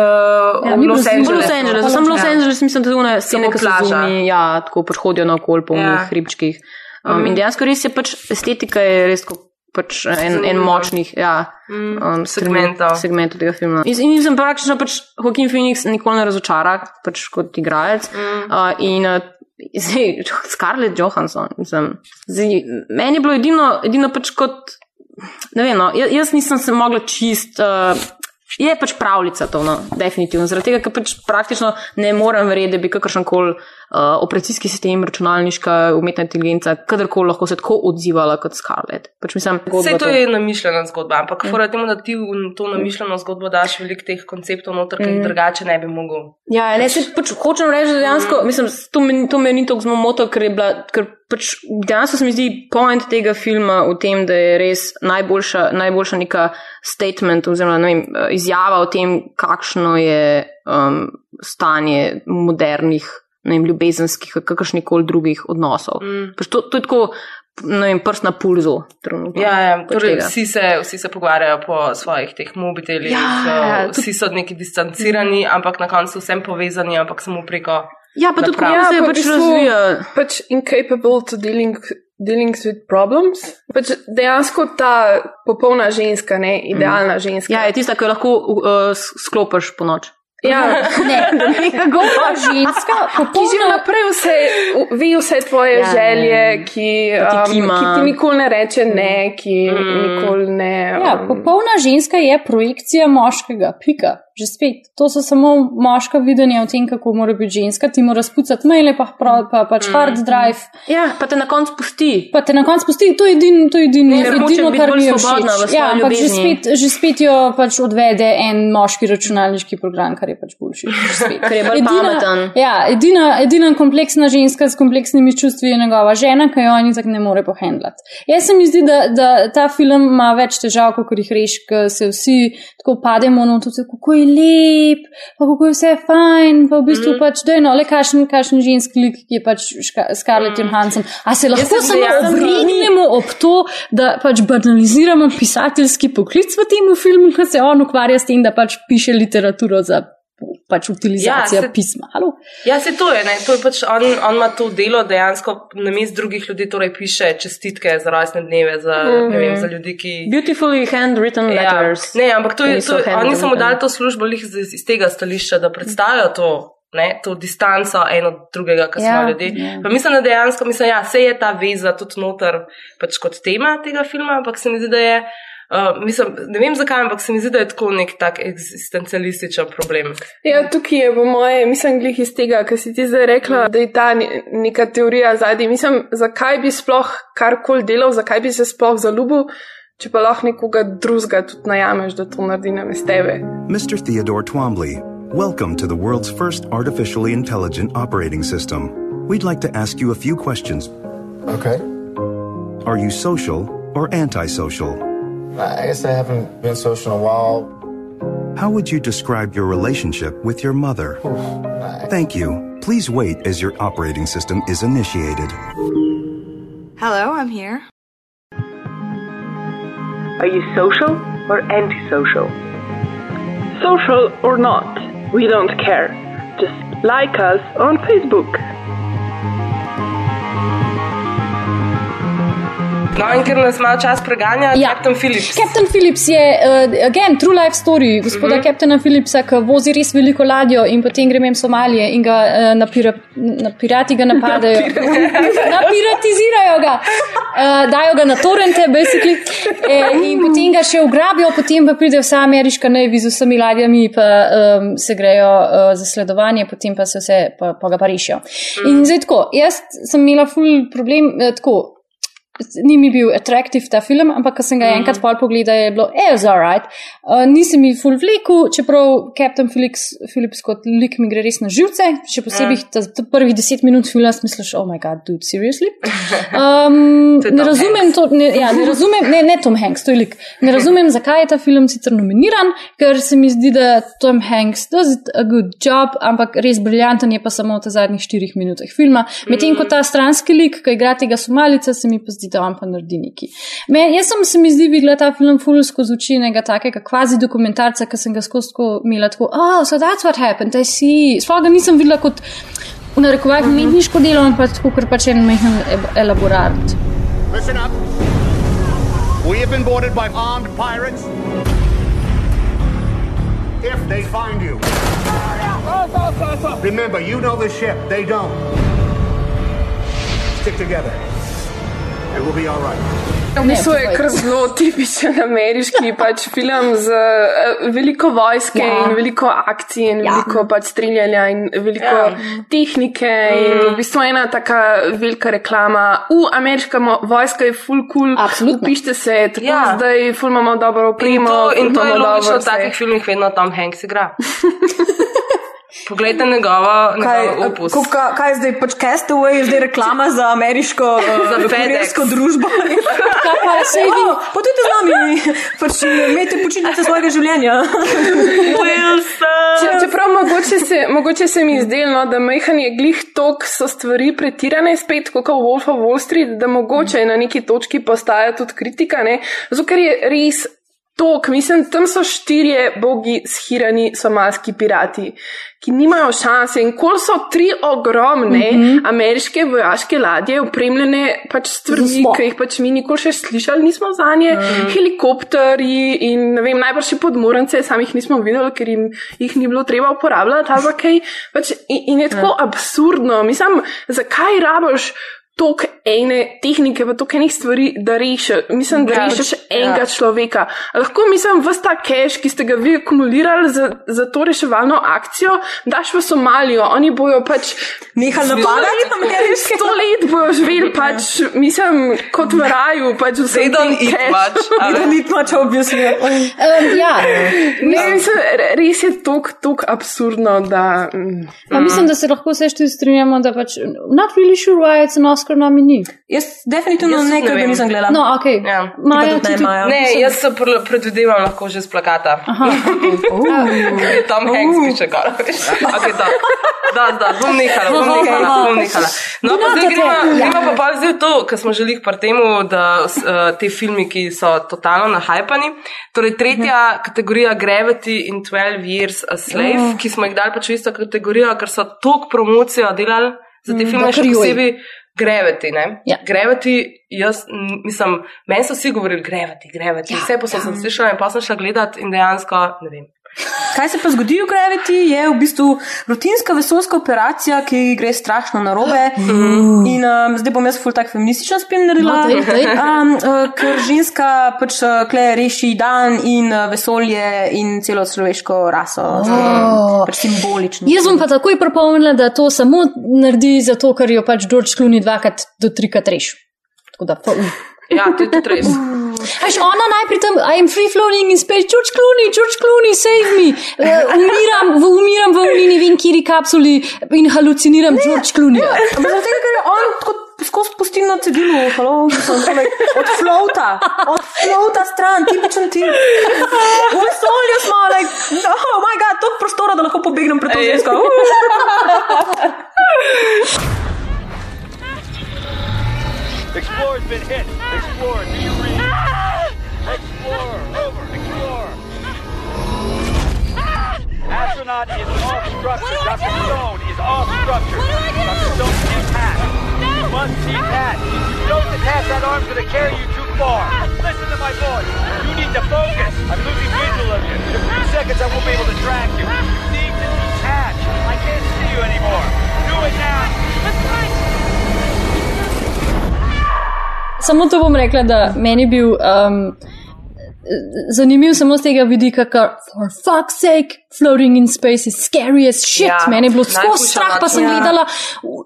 [SPEAKER 1] ja, Los Angeles.
[SPEAKER 2] Los Angeles, sem Los Angeles, mislim, da to je scene, ki so zunaj, ja, tako pač hodijo na okol po ja. hribčkih. Um, mm. In dejansko res je pač estetika je res kot pač en, en močnih ja, um,
[SPEAKER 1] segmentov.
[SPEAKER 2] segmentov tega filma. In, in sem praktično pač Joaquin Phoenix nikoli ne razočara pač kot igralec. Mm. Uh, in uh, <laughs> zdaj, Scarlett Johansson, mislim, zdaj, meni je bilo edino, edino pač kot. Ne vem, no, jaz nisem se mogla čist. Uh, Je pač pravljica to, no, definitivno. Zaradi tega, ker pač praktično ne morem verjeti, da bi kakršen koli uh, operacijski sistem, računalniška umetna inteligenca, kadarkoli lahko se tako odzivala kot Scarlett. Pač mislim,
[SPEAKER 1] Vse to, je namišljena zgodba, ampak mm. temu, da ti v to namišljeno zgodbo daš veliko teh konceptov noter, ki mm. drugače ne bi mogel.
[SPEAKER 2] Ja, ne, se pač hočem reči, da dejansko, mm. mislim, to me, to me ni tako zelo moto, ker je bila. Ker Pač dejansko se mi zdi point tega filma v tem, da je res najboljša, najboljša neka statement oziroma ne vem, izjava o tem, kakšno je um, stanje modernih ne vem, ljubezenskih, kakršnih koli drugih odnosov. Mm. Pač to, to je tako. Ne vem, prst na pulzu.
[SPEAKER 1] Ja, ja, torej vsi, se, vsi se pogovarjajo po svojih teh mobitelih, ja, ja, vsi so neki distancirani, mm. ampak na koncu vsem povezani, ampak samo preko.
[SPEAKER 2] Ja, pa tudi ja, se pač razvija.
[SPEAKER 5] Pač incapable to dealing, dealing with problems. Pač dejansko ta popolna ženska, ne idealna mm. ženska.
[SPEAKER 2] Ja, je tista, ki jo lahko uh, sklopiš po noč.
[SPEAKER 5] Ja, <laughs>
[SPEAKER 3] ne, kako <laughs> pa ženska,
[SPEAKER 5] ki že naprej vse, ve vse tvoje ja,
[SPEAKER 2] ja.
[SPEAKER 5] želje, ki, um, ki ti nikoli ne reče ne, ki mm. nikoli ne.
[SPEAKER 3] Um, ja, popolna ženska je projekcija moškega, pika. Že spet, to so samo moška videnja o tem, kako mora biti ženska, ti mora spucati maile, pa, pa, pa pač mm. hard drive.
[SPEAKER 2] Ja, pa te na koncu pusti.
[SPEAKER 3] Pa te na koncu pusti, to je edino, to je edino, edino kar mi je všeč. Ja, ampak že spet, že spet jo pač odvede en moški računalniški program, kar je pač boljši. <laughs>
[SPEAKER 2] Ker je bolj edina, pameten.
[SPEAKER 3] Ja, edina, edina kompleksna ženska s kompleksnimi čustvi je njegova žena, ki jo oni tako ne more pohendlati. Jaz se mi zdi, da, da ta film ima več težav, kot jih reš, ker se vsi tako pademo na to, kako je lep, pa kako je vse fajn, pa v bistvu mm pač, da je no, le kakšen, kakšen ženski lik, ki je pač Scarlett mm. Johansson. A se lahko samo obregnemo ob to, da pač banaliziramo pisateljski poklic v tem filmu, ker se on ukvarja s tem, da pač piše literaturo za. Pač utilizacija
[SPEAKER 1] ja, se,
[SPEAKER 3] pisma. Halo?
[SPEAKER 1] Ja, se to je. to je pač on, on ima to delo dejansko na mestu drugih ljudi, torej piše čestitke za rojstne dneve, za, mm -hmm. vem, za ljudi, ki.
[SPEAKER 2] Beautifully handwritten
[SPEAKER 1] ja.
[SPEAKER 2] letters.
[SPEAKER 1] Ne, ampak to je, to, oni so mu dali to službo iz, iz tega stališča, da predstavijo to. Ne, to distanco eno od drugega, kar ja, smo ljudje. Ja. Mislim, da dejansko, mislim, ja, se je ta veza tudi noter pač kot tema tega filma, ampak se mi zdi, da je. Uh, mislim, ne vem zakaj, ampak se mi zdi, da je tako nek tak eksistencialističen problem.
[SPEAKER 5] Ja, tukaj je po moje, mislim, glih iz tega, kar si ti zdaj rekla, da je ta neka teorija zadnji. Mislim, zakaj bi sploh karkoli delal, zakaj bi se sploh zaljubil, če pa lahko nekoga drugega tudi najameš, da to naredi na mesteve.
[SPEAKER 16] Mr. Theodore Twombly, welcome to the world's first artificially intelligent operating system. We'd like to ask you a few questions.
[SPEAKER 17] Okay.
[SPEAKER 16] Are you social or antisocial?
[SPEAKER 17] I guess I haven't been social in a while.
[SPEAKER 16] How would you describe your relationship with your mother? Thank you. Please wait as your operating system is initiated.
[SPEAKER 18] Hello, I'm here.
[SPEAKER 19] Are you social or antisocial?
[SPEAKER 20] Social or not, we don't care. Just like us on Facebook.
[SPEAKER 1] No, in ker nas malo čas preganja, ja. Captain Phillips.
[SPEAKER 3] Captain Phillips je, uh, again, true life story gospoda mm -hmm. Captaina Phillipsa, ki vozi res veliko ladjo in potem gremo v Somalije in ga uh, na, pira, na pirati ga <laughs> napadajo. Napiratizirajo <laughs> ga, uh, dajo ga na torrente, basically. E, in potem ga še ugrabijo, potem pa pride vsa ameriška Navy z vsemi ladjami, pa um, se grejo uh, za sledovanje, potem pa se vse, pa, pa ga pa rešijo. Mm. In zdaj tako, jaz sem imela ful problem, uh, tako. Ni mi bil atraktiv ta film, ampak ko sem ga enkrat pol pogledal, je bilo, eh, za right. Uh, nisem mi full vleku, čeprav Captain Felix, Phillips kot lik mi gre res na živce, še posebej ta, ta prvih deset minut filma smisliš, oh my god, dude, seriously. <laughs> Um, ne razumem to, ne, ja, ne razumem, ne, ne Tom Hanks, to je lik. Ne <laughs> razumem, zakaj je ta film sicer nominiran, ker se mi zdi, da Tom Hanks does a good job, ampak res briljanten je pa samo v teh zadnjih štirih minutah filma. Medtem ko ta stranski lik, ki igra tega somalica, se mi pa zdi, da on pa naredi neki. Me, jaz sem se mi zdi videla ta film full skozi oči enega takega kvazi dokumentarca, ki sem ga skozi tako imela tako, oh, so that's what happened, I see. Sploh ga nisem videla kot v narekovajih umetniško delo, ampak tako, ker pač en majhen eb- elaborat.
[SPEAKER 21] Listen up. We have been boarded by armed pirates. If they find you, remember, you know the ship, they don't. Stick together, and we'll be all right.
[SPEAKER 5] Bistvu je kar zelo tipičen ameriški <laughs> pač film z uh, veliko vojske
[SPEAKER 3] Ja.
[SPEAKER 5] in veliko akcij in ja. veliko pač streljanja in veliko
[SPEAKER 1] Ja.
[SPEAKER 5] tehnike mm. in v bistvu ena taka velika reklama. U, ameriška vojska je full cool, upište se, tako
[SPEAKER 1] Ja.
[SPEAKER 5] zdaj full imamo dobro
[SPEAKER 1] In
[SPEAKER 5] opremo.
[SPEAKER 1] to, in
[SPEAKER 5] ful
[SPEAKER 1] to je logično, v takih filmih vedno Tom Hanks igra. <laughs> Poglejte njegova,
[SPEAKER 2] Kaj,
[SPEAKER 1] njegov opus.
[SPEAKER 2] ko, ka, kaj je zdaj, pač Castaway, je zdaj reklama za ameriško <laughs>
[SPEAKER 1] Za FedEx.
[SPEAKER 2] kurirsko družbo. <laughs>
[SPEAKER 3] Kaj <laughs> pa je sej vi?
[SPEAKER 2] Oh, Potujte z nami, pač imejte počitnice svojega življenja.
[SPEAKER 5] Če, čeprav mogoče se, mogoče se mi zdi, no, da majhen je glih tok, so stvari pretirane, spet kot v Wolf of Wall Street, da mogoče na neki točki postaja tudi kritika, ne? zato ker je res tok, mislim, tam so štirje bogi shirani somalski pirati, ki nimajo šanse in kol so tri ogromne mm -hmm. ameriške vojaške ladje, opremljene pač s stvarmi, ki jih pač mi nikoli še slišali nismo za nje, mm. helikopterji in ne vem, najbrž še podmornice, samih nismo videli, ker jim jih ni bilo treba uporabljati ali kaj. Pač, in, in je tako ja. absurdno. Mislim, zakaj rabiš toliko ene tehnike, pa toliko enih stvari, da rešiš, mislim, da
[SPEAKER 1] Ja,
[SPEAKER 5] rešiš enega
[SPEAKER 1] ja.
[SPEAKER 5] človeka. Lahko mislim, vsta ta cash, ki ste ga vi akumulirali za, za to reševalno akcijo, daš v Somalijo, oni bojo pač.
[SPEAKER 2] Nehali
[SPEAKER 5] sto
[SPEAKER 2] napadati
[SPEAKER 5] let- <laughs>
[SPEAKER 2] ameriške?
[SPEAKER 5] Sto let bojo živeli, pač, mislim, kot v raju, pač vse
[SPEAKER 1] a
[SPEAKER 2] You
[SPEAKER 1] ne?
[SPEAKER 2] much, obviously.
[SPEAKER 3] Um, ja,
[SPEAKER 5] Ne, mislim, re- res je tok, tok absurdno, da. mm.
[SPEAKER 3] Pa mislim, da se lahko vse tudi strinjamo, da pač not really sure why it's an Oscar nominee.
[SPEAKER 2] Jaz definitivno
[SPEAKER 1] Jaz tudi
[SPEAKER 2] nekaj
[SPEAKER 1] ne
[SPEAKER 2] nisem gledala.
[SPEAKER 3] No, ok.
[SPEAKER 1] Ja.
[SPEAKER 3] Maja,
[SPEAKER 2] tudi ne,
[SPEAKER 3] ti
[SPEAKER 2] Maja.
[SPEAKER 1] Ne, jaz se pr- predvidevam lahko že z plakata.
[SPEAKER 3] Aha,
[SPEAKER 1] Ker je Tom Hanks piše gor. Okay, da, da, da, bom nehala, bom nehala, bom nehala. No, pa zdaj gremo, gremo pa pa zdaj to, kar smo želeli par temu, da s- eh, te filmi, ki so totalno nahajpani. Torej, tretja kategorija Gravity in 12 Years a Slave, ki smo jih dali pač v isto kategorijo, ker so toliko promocijo delali za te
[SPEAKER 3] Mm,
[SPEAKER 1] filme, še
[SPEAKER 3] kar
[SPEAKER 1] posebej Gravity, ne?
[SPEAKER 3] Ja.
[SPEAKER 1] Gravity, jaz mislim, meni so vsi govorili Gravity, Gravity, vse posod sem slišala in pa sem šla gledat in dejansko, ne vem.
[SPEAKER 2] Kaj se pa zgodi v Gravity, je v bistvu rutinska vesoljska operacija, ki gre strašno na robe. In um, zdaj bom jaz ful tak feminističen spin naredila.
[SPEAKER 3] No.
[SPEAKER 2] Um, uh, ker ženska pač uh, kle reši dan in uh, vesolje in celo človeško raso. Oh. Pač simbolično.
[SPEAKER 3] Jaz bom pa takoj pripomnila, da to samo naredi zato, ker jo pač George Clooney dvakrat do trikrat reši. Tako da, pa, uh.
[SPEAKER 1] Ja, to je tudi res.
[SPEAKER 3] Až ona najprej tam, I am free floating in space, George Clooney, George Clooney, save me. Uh, umiram, v, umiram v uni, ne vem, kiri kapsuli in haluciniram George Clooney.
[SPEAKER 2] Ampak zaradi tega, ker je on tako skozi pusti na cedilu, halo, od flota, od flota stran, tipičen ti. V vesolju smo, like, oh moj bog, toliko prostora, da lahko pobegnem pred to žensko.
[SPEAKER 21] Explorer's been hit. Explorer, do you read? Explorer, over. Explorer. Astronaut is off structure. Dr. Stone is off structure. Dr. Stone can't pass. You must detach. If you don't detach, that arm's gonna carry you too far. Listen to my voice. You need to focus. I'm losing visual of you. In a few seconds, I won't be able to track you. You need to detach. I can't see you anymore. Do it now.
[SPEAKER 3] let's Samo to bom rekla, da meni je bil um, zanimiv samo z tega vidika, ker for fuck's sake, Floating in space is scary as shit.
[SPEAKER 1] Ja,
[SPEAKER 3] Mene je bilo tako strah, pa sem
[SPEAKER 1] Ja.
[SPEAKER 3] gledala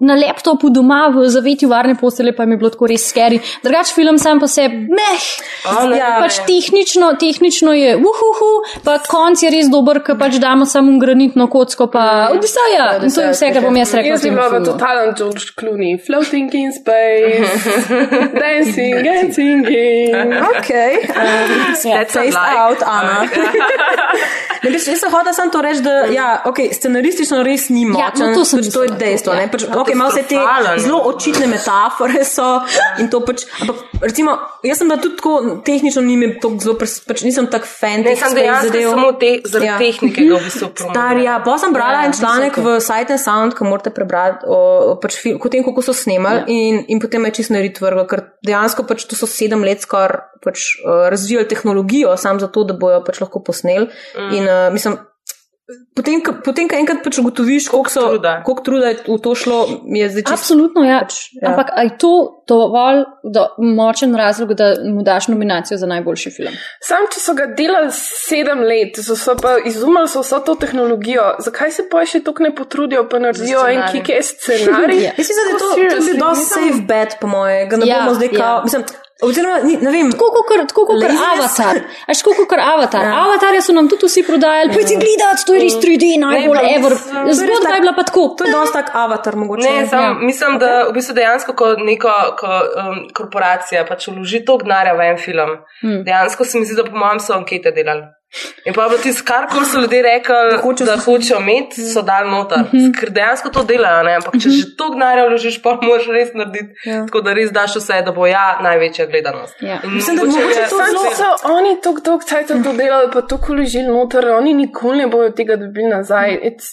[SPEAKER 3] na laptopu doma v zavetju varne postele, pa mi je bilo tako res scary. Drugač film sam po sebi, meh.
[SPEAKER 1] O, ne,
[SPEAKER 3] ja, pač
[SPEAKER 1] ne.
[SPEAKER 3] tehnično, tehnično je uhuhu, pa konc je res dober, ker pač damo samo granitno kocko, pa Odiseja. In to je vse, kar bom jaz rekla.
[SPEAKER 5] Jaz bi bila
[SPEAKER 3] filmu.
[SPEAKER 5] totalen George Clooney, floating in space, <laughs> dancing and singing.
[SPEAKER 2] Ok, um, <laughs>
[SPEAKER 1] That's a
[SPEAKER 2] taste
[SPEAKER 1] lie.
[SPEAKER 2] out, Ana. Ne, jaz sem hotel samo to reči, da ja, okay, scenaristično res ni
[SPEAKER 3] Ja,
[SPEAKER 2] močen.
[SPEAKER 3] no, to
[SPEAKER 2] pač to je dejstvo.
[SPEAKER 3] Ja.
[SPEAKER 2] Ja. Pač, okay, malo vse te
[SPEAKER 1] Katastrofalen.
[SPEAKER 2] zelo očitne metafore so. to Pač, ampak, recimo, jaz sem da tudi tako tehnično ni mi tako zelo, pač nisem tak fan
[SPEAKER 1] Ne,
[SPEAKER 2] teh zadev.
[SPEAKER 1] samo te, zaradi
[SPEAKER 2] Ja.
[SPEAKER 1] tehnike ga v bistvu
[SPEAKER 2] Star,
[SPEAKER 1] promoviram.
[SPEAKER 2] ja, pa sem brala
[SPEAKER 1] Ja,
[SPEAKER 2] ja, en članek v Sight and Sound, ki morate prebrati o, o, pač fil, o tem, kako so snemali, ja. in, in potem je čisto narit vrglo, ker dejansko pač to so sedem let skoraj pač, uh, razvijali tehnologijo, samo zato, da bojo pač lahko posneli.
[SPEAKER 1] Mm.
[SPEAKER 2] Mm. In uh, mislim. Potem, ko- potem, ko enkrat pač ugotoviš, koliko, so, koliko truda je v to šlo, mi je zdaj čisto.
[SPEAKER 3] Absolutno, ja.
[SPEAKER 2] Pač,
[SPEAKER 3] ja. Ampak je to dovolj do, močen razlog, da mu daš nominacijo za najboljši film?
[SPEAKER 5] Sam, če so ga delali sedem let, so, so pa izumili so vso to tehnologijo, zakaj se pa še tako ne potrudijo, pa naredijo en kike scenarij? <laughs>
[SPEAKER 2] Ja. Jaz mislim, da je to, to je bil dosti safe bet, po moje, ga ne
[SPEAKER 3] Ja,
[SPEAKER 2] bomo zdaj
[SPEAKER 3] ja.
[SPEAKER 2] kao. Mislim, oziroma, ni, ne vem.
[SPEAKER 3] Tako kot tako kot. Avatar. Až tako kot Avatar. Ja. Avatarja so nam tudi vsi prodajali. Pojdi gledati, to je res 3D, najbolj ever.
[SPEAKER 1] to
[SPEAKER 3] Zgodba je bila pa tako.
[SPEAKER 2] To je dosti tak avatar, mogoče.
[SPEAKER 1] Ne, sam,
[SPEAKER 2] ja.
[SPEAKER 1] mislim, da v bistvu dejansko, ko neka ko, um, korporacija pač vloži toliko denarja v en film,
[SPEAKER 3] Hmm.
[SPEAKER 1] dejansko se mi zdi, da po mojem so ankete delali. In pa bilo tisto, kar koli so ljudje rekli, da hočejo, da hočejo imeti, so dali noter.
[SPEAKER 3] Mhm.
[SPEAKER 1] Ker dejansko to delajo, ne? ampak če že toliko denarja vložiš, pa moraš res narediti.
[SPEAKER 2] Ja.
[SPEAKER 1] Tako da res daš vse, da bo ja največja gledanost.
[SPEAKER 3] Ja.
[SPEAKER 1] In
[SPEAKER 2] Mislim, da mogoče to
[SPEAKER 5] če so oni tako dolgo časa to delali, pa tako vložili noter, oni nikoli ne bodo tega dobili nazaj. It's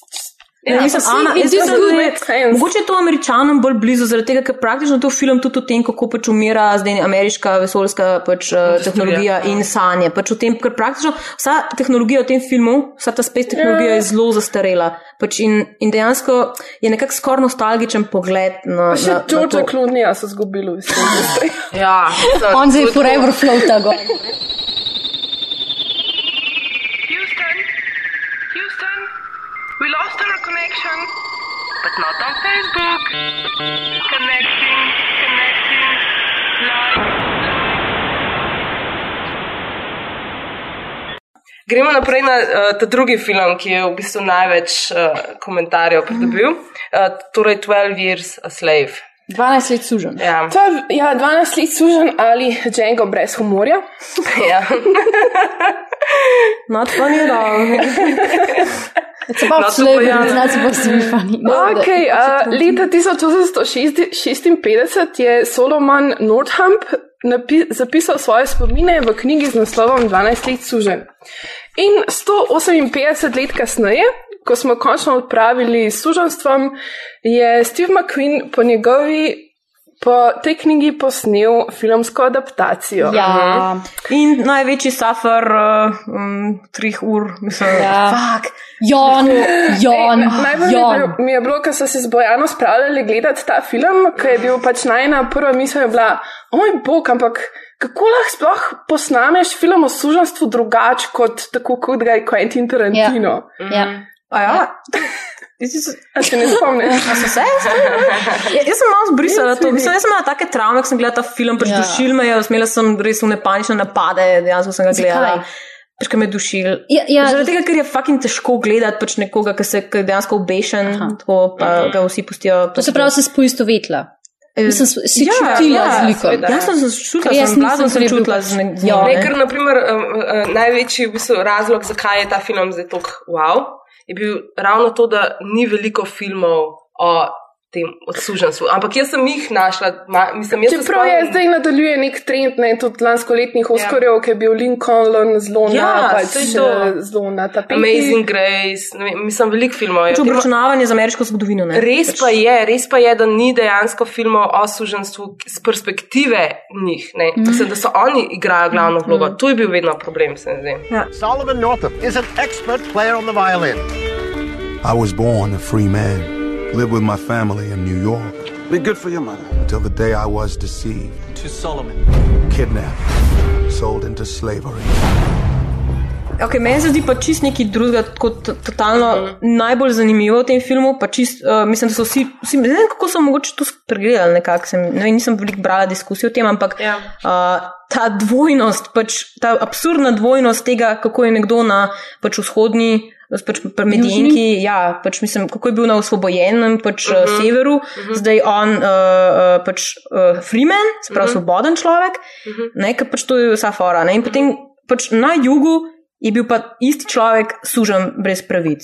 [SPEAKER 2] Ja, mislim,
[SPEAKER 5] pa
[SPEAKER 2] Ana, jaz mislim, da
[SPEAKER 5] sense.
[SPEAKER 2] mogoče je to američanom bolj blizu, zaradi tega, ker praktično to film tudi o tem, kako pač umira zdaj ameriška vesoljska pač, uh, tehnologija in sanje. Pač o tem, ker praktično vsa tehnologija v tem filmu, vsa ta space tehnologija
[SPEAKER 5] Ja.
[SPEAKER 2] je zelo zastarela. Pač in, in dejansko je nekako skoraj nostalgičen pogled na,
[SPEAKER 5] Pa še Georgea
[SPEAKER 2] to.
[SPEAKER 5] Clooneyja so svetu. <laughs>
[SPEAKER 1] Ja, mislim,
[SPEAKER 3] On zdaj
[SPEAKER 1] je
[SPEAKER 3] forever
[SPEAKER 1] tako- <laughs>
[SPEAKER 22] connection. But not on Facebook. Connecting, connecting, live.
[SPEAKER 1] Gremo naprej na uh, ta drugi film, ki je v bistvu največ uh, komentarjev pridobil, uh, torej 12 Years a Slave.
[SPEAKER 3] 12 let sužen.
[SPEAKER 1] Ja.
[SPEAKER 5] To je ja, 12 let sužen ali Django brez humorja.
[SPEAKER 1] ja. <laughs>
[SPEAKER 2] Not funny at all. <laughs>
[SPEAKER 3] It's about
[SPEAKER 1] Not
[SPEAKER 3] slavery,
[SPEAKER 1] ja.
[SPEAKER 3] it's not supposed to be <laughs> funny. No, da-
[SPEAKER 5] uh, leta 1856 je Solomon Nordhamp zapisal svoje spomine v knjigi z naslovom 12 let sužen. In 158 let kasneje, ko smo končno odpravili s suženstvom, je Steve McQueen po njegovi. Po tej knjigi posnel filmsko adaptacijo.
[SPEAKER 3] Ja.
[SPEAKER 2] In največji suffer uh, um, treh ur, mislim,
[SPEAKER 3] Ja.
[SPEAKER 2] fuck.
[SPEAKER 3] Jon, Jon,
[SPEAKER 5] Ej, Najbolj mi je
[SPEAKER 3] Jon.
[SPEAKER 5] bilo- mi je bilo, ko so se z Bojano spravljali gledati ta film, ki je bil pač najna prva misel, je bila, o moj bog, ampak kako lahko sploh posnameš film o suženstvu drugače kot tako, kot ga je Quentin Tarantino.
[SPEAKER 3] Ja.
[SPEAKER 2] A ja? <laughs> <laughs>
[SPEAKER 5] A se ne
[SPEAKER 2] so se? Ja, <laughs> jaz sem malo zbrisala to. Mislim, jaz sem imela take travme, ko sem gledala ta film, pač
[SPEAKER 3] Ja.
[SPEAKER 2] ja. dušil me je, smela sem res v nepanične napade, dejansko sem ga gledala.
[SPEAKER 3] Zakaj?
[SPEAKER 2] Pač, ker me je dušil.
[SPEAKER 3] Ja, ja.
[SPEAKER 2] Zaradi tega, ker je fucking težko gledati pač nekoga, ki se ki je dejansko obešen, tako pa ga vsi pustijo.
[SPEAKER 3] To se pravi, se spoistovetla.
[SPEAKER 2] Eh,
[SPEAKER 3] Mislim, s- si
[SPEAKER 2] ja,
[SPEAKER 3] čutila
[SPEAKER 2] ja,
[SPEAKER 3] razliko.
[SPEAKER 2] Jaz sem se čutila,
[SPEAKER 3] jaz
[SPEAKER 2] sem blazno
[SPEAKER 3] bil
[SPEAKER 2] čutila
[SPEAKER 3] pač-
[SPEAKER 2] z ne- z
[SPEAKER 3] Ja.
[SPEAKER 1] Ne,
[SPEAKER 2] ne.
[SPEAKER 1] ker, naprimer, um, uh, največji v bistvu, razlog, zakaj je ta film zdaj tako wow, je bil ravno to, da ni veliko filmov o tem odsuženstvu. Ampak jaz sem jih našla, ma, mislim, jaz se
[SPEAKER 5] Čeprav je zdaj nadaljuje nek trend, ne, tudi lanskoletnih Oscarjev, ki je bil Lincoln zelo
[SPEAKER 1] Ja,
[SPEAKER 5] na, pač, eh, zelo na tapeti.
[SPEAKER 1] Amazing Grace, ne mislim, veliko filmov je.
[SPEAKER 2] Pač obračunavanje z ameriško zgodovino. Ne?
[SPEAKER 1] Res pa je, res pa je, da ni dejansko filmov o suženstvu z perspektive njih. Ne?
[SPEAKER 2] Mhm.
[SPEAKER 1] Mislim, da so oni igrajo glavno vlogo. To je bil vedno problem, se mi zdi.
[SPEAKER 23] Solomon Northup is an expert player on the violin.
[SPEAKER 24] I was born a free man, lived with my family in New York.
[SPEAKER 25] Be good for your mother.
[SPEAKER 24] Until the day I was deceived,
[SPEAKER 25] To Solomon.
[SPEAKER 24] kidnapped, sold into slavery.
[SPEAKER 2] Okay, meni se zdi pa čist nekaj drugega, kot totalno uh -huh. najbolj zanimivo v tem filmu. pa Čist, uh, mislim, da so vsi, vsi ne vem, kako so mogoče to spregledali. Nekako, sem, ne vem, nisem veliko brala diskusij o tem, ampak
[SPEAKER 1] Ja.
[SPEAKER 2] uh, ta dvojnost, pač, ta absurdna dvojnost tega, kako je nekdo na pač, vzhodni. Pač pri Medijenki, ja, pač mislim, kako je bil na osvobojenem pač, uh
[SPEAKER 1] Mhm.
[SPEAKER 2] -huh. severu, uh -huh. zdaj on uh, uh, pač uh, freeman, se pravi uh
[SPEAKER 1] Mhm.
[SPEAKER 2] -huh. svoboden človek, uh
[SPEAKER 1] Mhm.
[SPEAKER 2] -huh. ne, ker pač to je vsa fora. Ne, in potem pač na jugu je bil pa isti človek sužen brez pravic.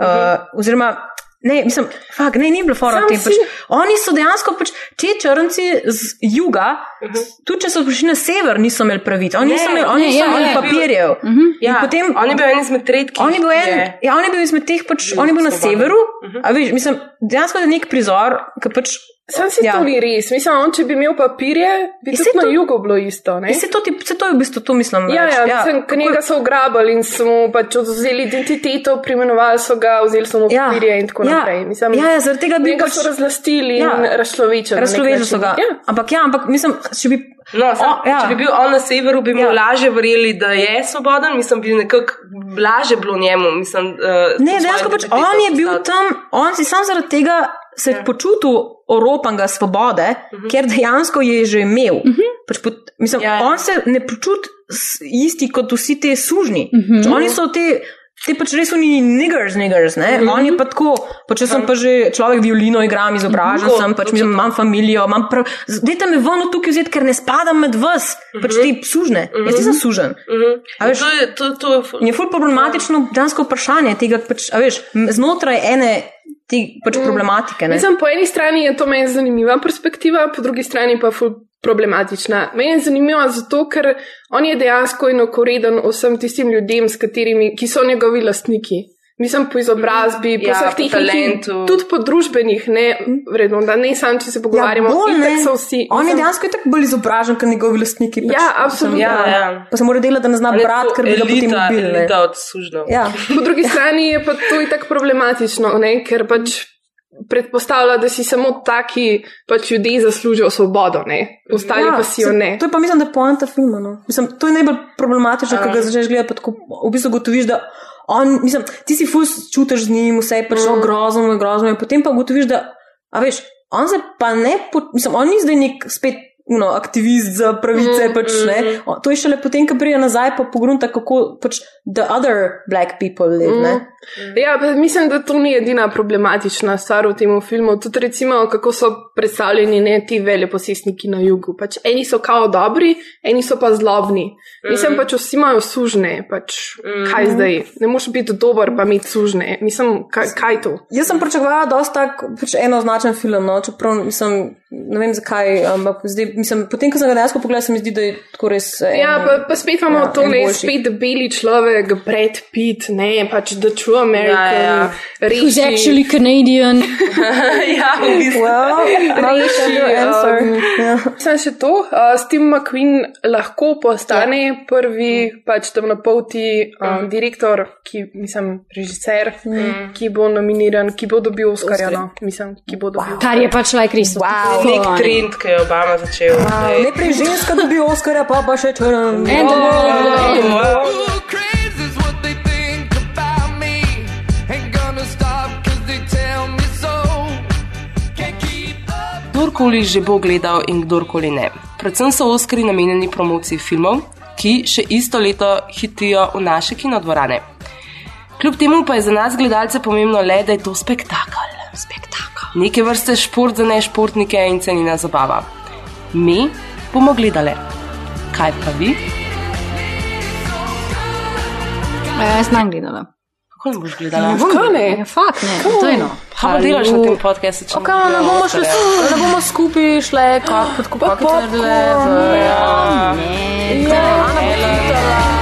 [SPEAKER 2] Uh, oziroma, ne, mislim, fak, ne, ni bilo fora o tem. Pač,
[SPEAKER 5] si-
[SPEAKER 2] oni so dejansko, pač, ti črnci z juga, tudi če so prišli na sever, niso imeli pravic. Oni
[SPEAKER 1] Ne,
[SPEAKER 2] niso imeli,
[SPEAKER 1] ne,
[SPEAKER 2] oni niso
[SPEAKER 1] ja,
[SPEAKER 2] imeli
[SPEAKER 1] ja.
[SPEAKER 2] papirjev.
[SPEAKER 1] Ja,
[SPEAKER 2] In potem,
[SPEAKER 1] on je bil en izmed redkih.
[SPEAKER 2] On je bil, en,
[SPEAKER 1] je-
[SPEAKER 2] ja, on je bil izmed teh, pač,
[SPEAKER 1] bil
[SPEAKER 2] on je bil na severu. A veš, mislim, dejansko je nek prizor, ki pač.
[SPEAKER 5] Sam si ja. to ni res. Mislim, on, če bi imel papirje, bi
[SPEAKER 2] Ja,
[SPEAKER 5] tudi
[SPEAKER 2] saj
[SPEAKER 5] na
[SPEAKER 2] to-
[SPEAKER 5] jugu bilo isto. Ne?
[SPEAKER 2] Ja, se to, ti- se to je v bistvu, to mislim.
[SPEAKER 5] Ja,
[SPEAKER 2] reči.
[SPEAKER 5] ja, mislim, ja, njega so ugrabili in so mu pač odvzeli identiteto, preimenovali so ga, vzeli so mu
[SPEAKER 2] Ja,
[SPEAKER 5] papirje in tako
[SPEAKER 2] ja,
[SPEAKER 5] naprej. Mislim,
[SPEAKER 2] ja, ja, zaradi tega bi
[SPEAKER 5] njega
[SPEAKER 2] pač-
[SPEAKER 5] razlastili
[SPEAKER 2] Ja.
[SPEAKER 5] in razčlovečili.
[SPEAKER 2] Razčlovečili so ga.
[SPEAKER 5] Ja.
[SPEAKER 2] Ampak ja, ampak mislim, če bi.
[SPEAKER 1] No, sam,
[SPEAKER 2] O, ja.
[SPEAKER 1] Če bi bil on na severu, bi mu
[SPEAKER 2] Ja.
[SPEAKER 1] ja. lažje verjeli, da je svoboden, mislim, bi nekako lažje bilo njemu. Mislim, uh,
[SPEAKER 2] Ne, dejansko pač on je bil tam, on si sam zaradi tega se je počutil oropanga svobode, uh -huh. ker dejansko je že imel. Uh -huh. pač pot, mislim, ja, ja. On se ne počuti isti kot vsi ti sužni. Uh
[SPEAKER 3] Mhm.
[SPEAKER 2] -huh. Oni so te. Te pač res so ni niggers, niggers, ne? Mm -hmm. On je pa tako, pa če sem pa že človek violino igram, izobražen
[SPEAKER 1] Tako,
[SPEAKER 2] sem, pač mislim, imam familijo, imam prav. Dajte me ven od tukaj vzeti, ker ne spadam med vas, mm -hmm. pač ti sužne. Mm -hmm. Jaz nisem sužen.
[SPEAKER 1] Mm -hmm.
[SPEAKER 2] A veš,
[SPEAKER 1] to je, to, to,
[SPEAKER 2] In je ful problematično dejansko vprašanje tega, pač, a veš, znotraj ene te pač problematike. Ne?
[SPEAKER 5] Mislim, po eni strani je to meni zanimiva perspektiva, po drugi strani pa ful problematična. Meni je zanimiva zato, ker on je dejansko enakoreden vsem tistim ljudem, katerimi, ki so njegovi lastniki. Mislim, po izobrazbi, po
[SPEAKER 1] Ja,
[SPEAKER 5] vseh teh
[SPEAKER 1] talentu.
[SPEAKER 5] tudi po družbenih, ne, vredno, da ne samo, če se pogovarjamo,
[SPEAKER 2] Ja, bolj ne.
[SPEAKER 5] so vsi.
[SPEAKER 2] On je
[SPEAKER 5] mislim,
[SPEAKER 2] dejansko tako bolj izobražen, kot njegovi lastniki. Pač,
[SPEAKER 5] Ja, absolutno.
[SPEAKER 2] Ja,
[SPEAKER 1] Ja.
[SPEAKER 2] Pa se mora delati, da ne zna
[SPEAKER 1] je
[SPEAKER 2] brati,
[SPEAKER 1] tako
[SPEAKER 2] ker bi ga potem ubili.
[SPEAKER 1] elita od sužnjev.
[SPEAKER 2] Ja.
[SPEAKER 5] Po drugi strani je pa to itak problematično, ne? ker pač predpostavlja, da si samo taki pač ljudje zaslužijo svobodo, ne? ostali ja, pa si jo ne.
[SPEAKER 2] To je pa mislim, da je poanta filma. No. Mislim, to je najbolj problematično, ko ga začneš gledati, pa tako v bistvu gotoviš, da on, mislim, ti si fus čutiš z njim, vse je pač mm. grozno, grozno, in potem pa ugotoviš, da, a veš, on se pa ne, mislim, on ni zdaj nek spet. No, aktivist za pravice, mm, pač, ne. O, to je šele potem, ko pride nazaj, pa pogrunta, kako pač the other black people live. Mm.
[SPEAKER 5] Ja, pa mislim, da to ni edina problematična stvar v tem filmu. Tudi recimo, kako so predstavljeni ne ti veleposestniki na jugu. Pač eni so kao dobri, eni so pa zlobni. Mislim
[SPEAKER 1] Mhm.
[SPEAKER 5] pač vsi imajo sužne. Pač, Kaj zdaj? Ne moreš biti dober, pa imeti sužne. Mislim, kaj, kaj to?
[SPEAKER 2] Jaz sem pričakovala, je tak pač enoznačen film, no? čeprav mislim, ne vem zakaj, ampak zdaj, mislim, potem, ko sem ga dejansko pogledala, se mi zdi, da je tako res. En,
[SPEAKER 5] Ja, pa, pa spet imamo
[SPEAKER 2] ja,
[SPEAKER 5] to,
[SPEAKER 2] en
[SPEAKER 5] ne,
[SPEAKER 2] boljših.
[SPEAKER 5] spet beli človek, Brad Pitt, ne, pač The True American,
[SPEAKER 1] Ja, ja.
[SPEAKER 3] Who's actually Canadian? <laughs>
[SPEAKER 1] ja, v bistvu.
[SPEAKER 2] Well, <laughs> have your answer. Ja.
[SPEAKER 5] Sem še to, uh, Steve McQueen lahko postane ja. prvi pač temnopolti uh, direktor, ki, mislim, režiser, mm. ki bo nominiran, ki bo dobil Oscarja, no, mislim, ki bo dobil.
[SPEAKER 3] Kar je pač like res.
[SPEAKER 1] Wow. Nek trend, ki je Obama začel. Wow.
[SPEAKER 2] Najprej ženska dobi Oscarja, pa pa še črn.
[SPEAKER 1] Kdorkoli že bo gledal in kdorkoli ne. Predvsem so Oscari namenjeni promociji filmov, ki še isto leto hitijo v naše kinodvorane. Kljub temu pa je za nas gledalce pomembno le, da je to spektakel. Spektakel. Neke vrste šport za nešportnike in cenina zabava. Mi bomo gledali. Kaj pa vi?
[SPEAKER 3] Ja, jaz nam gledala.
[SPEAKER 1] Kako ne boš gledala?
[SPEAKER 5] Kaj ne?
[SPEAKER 3] Ja, fakt ne, to je no.
[SPEAKER 1] Kaj pa delaš na tem podkastu? če
[SPEAKER 2] Kaj, ne bomo šli skupaj, ne bomo skupaj šli, kako kot kupaki trdele. Ja, ne.
[SPEAKER 3] Ja,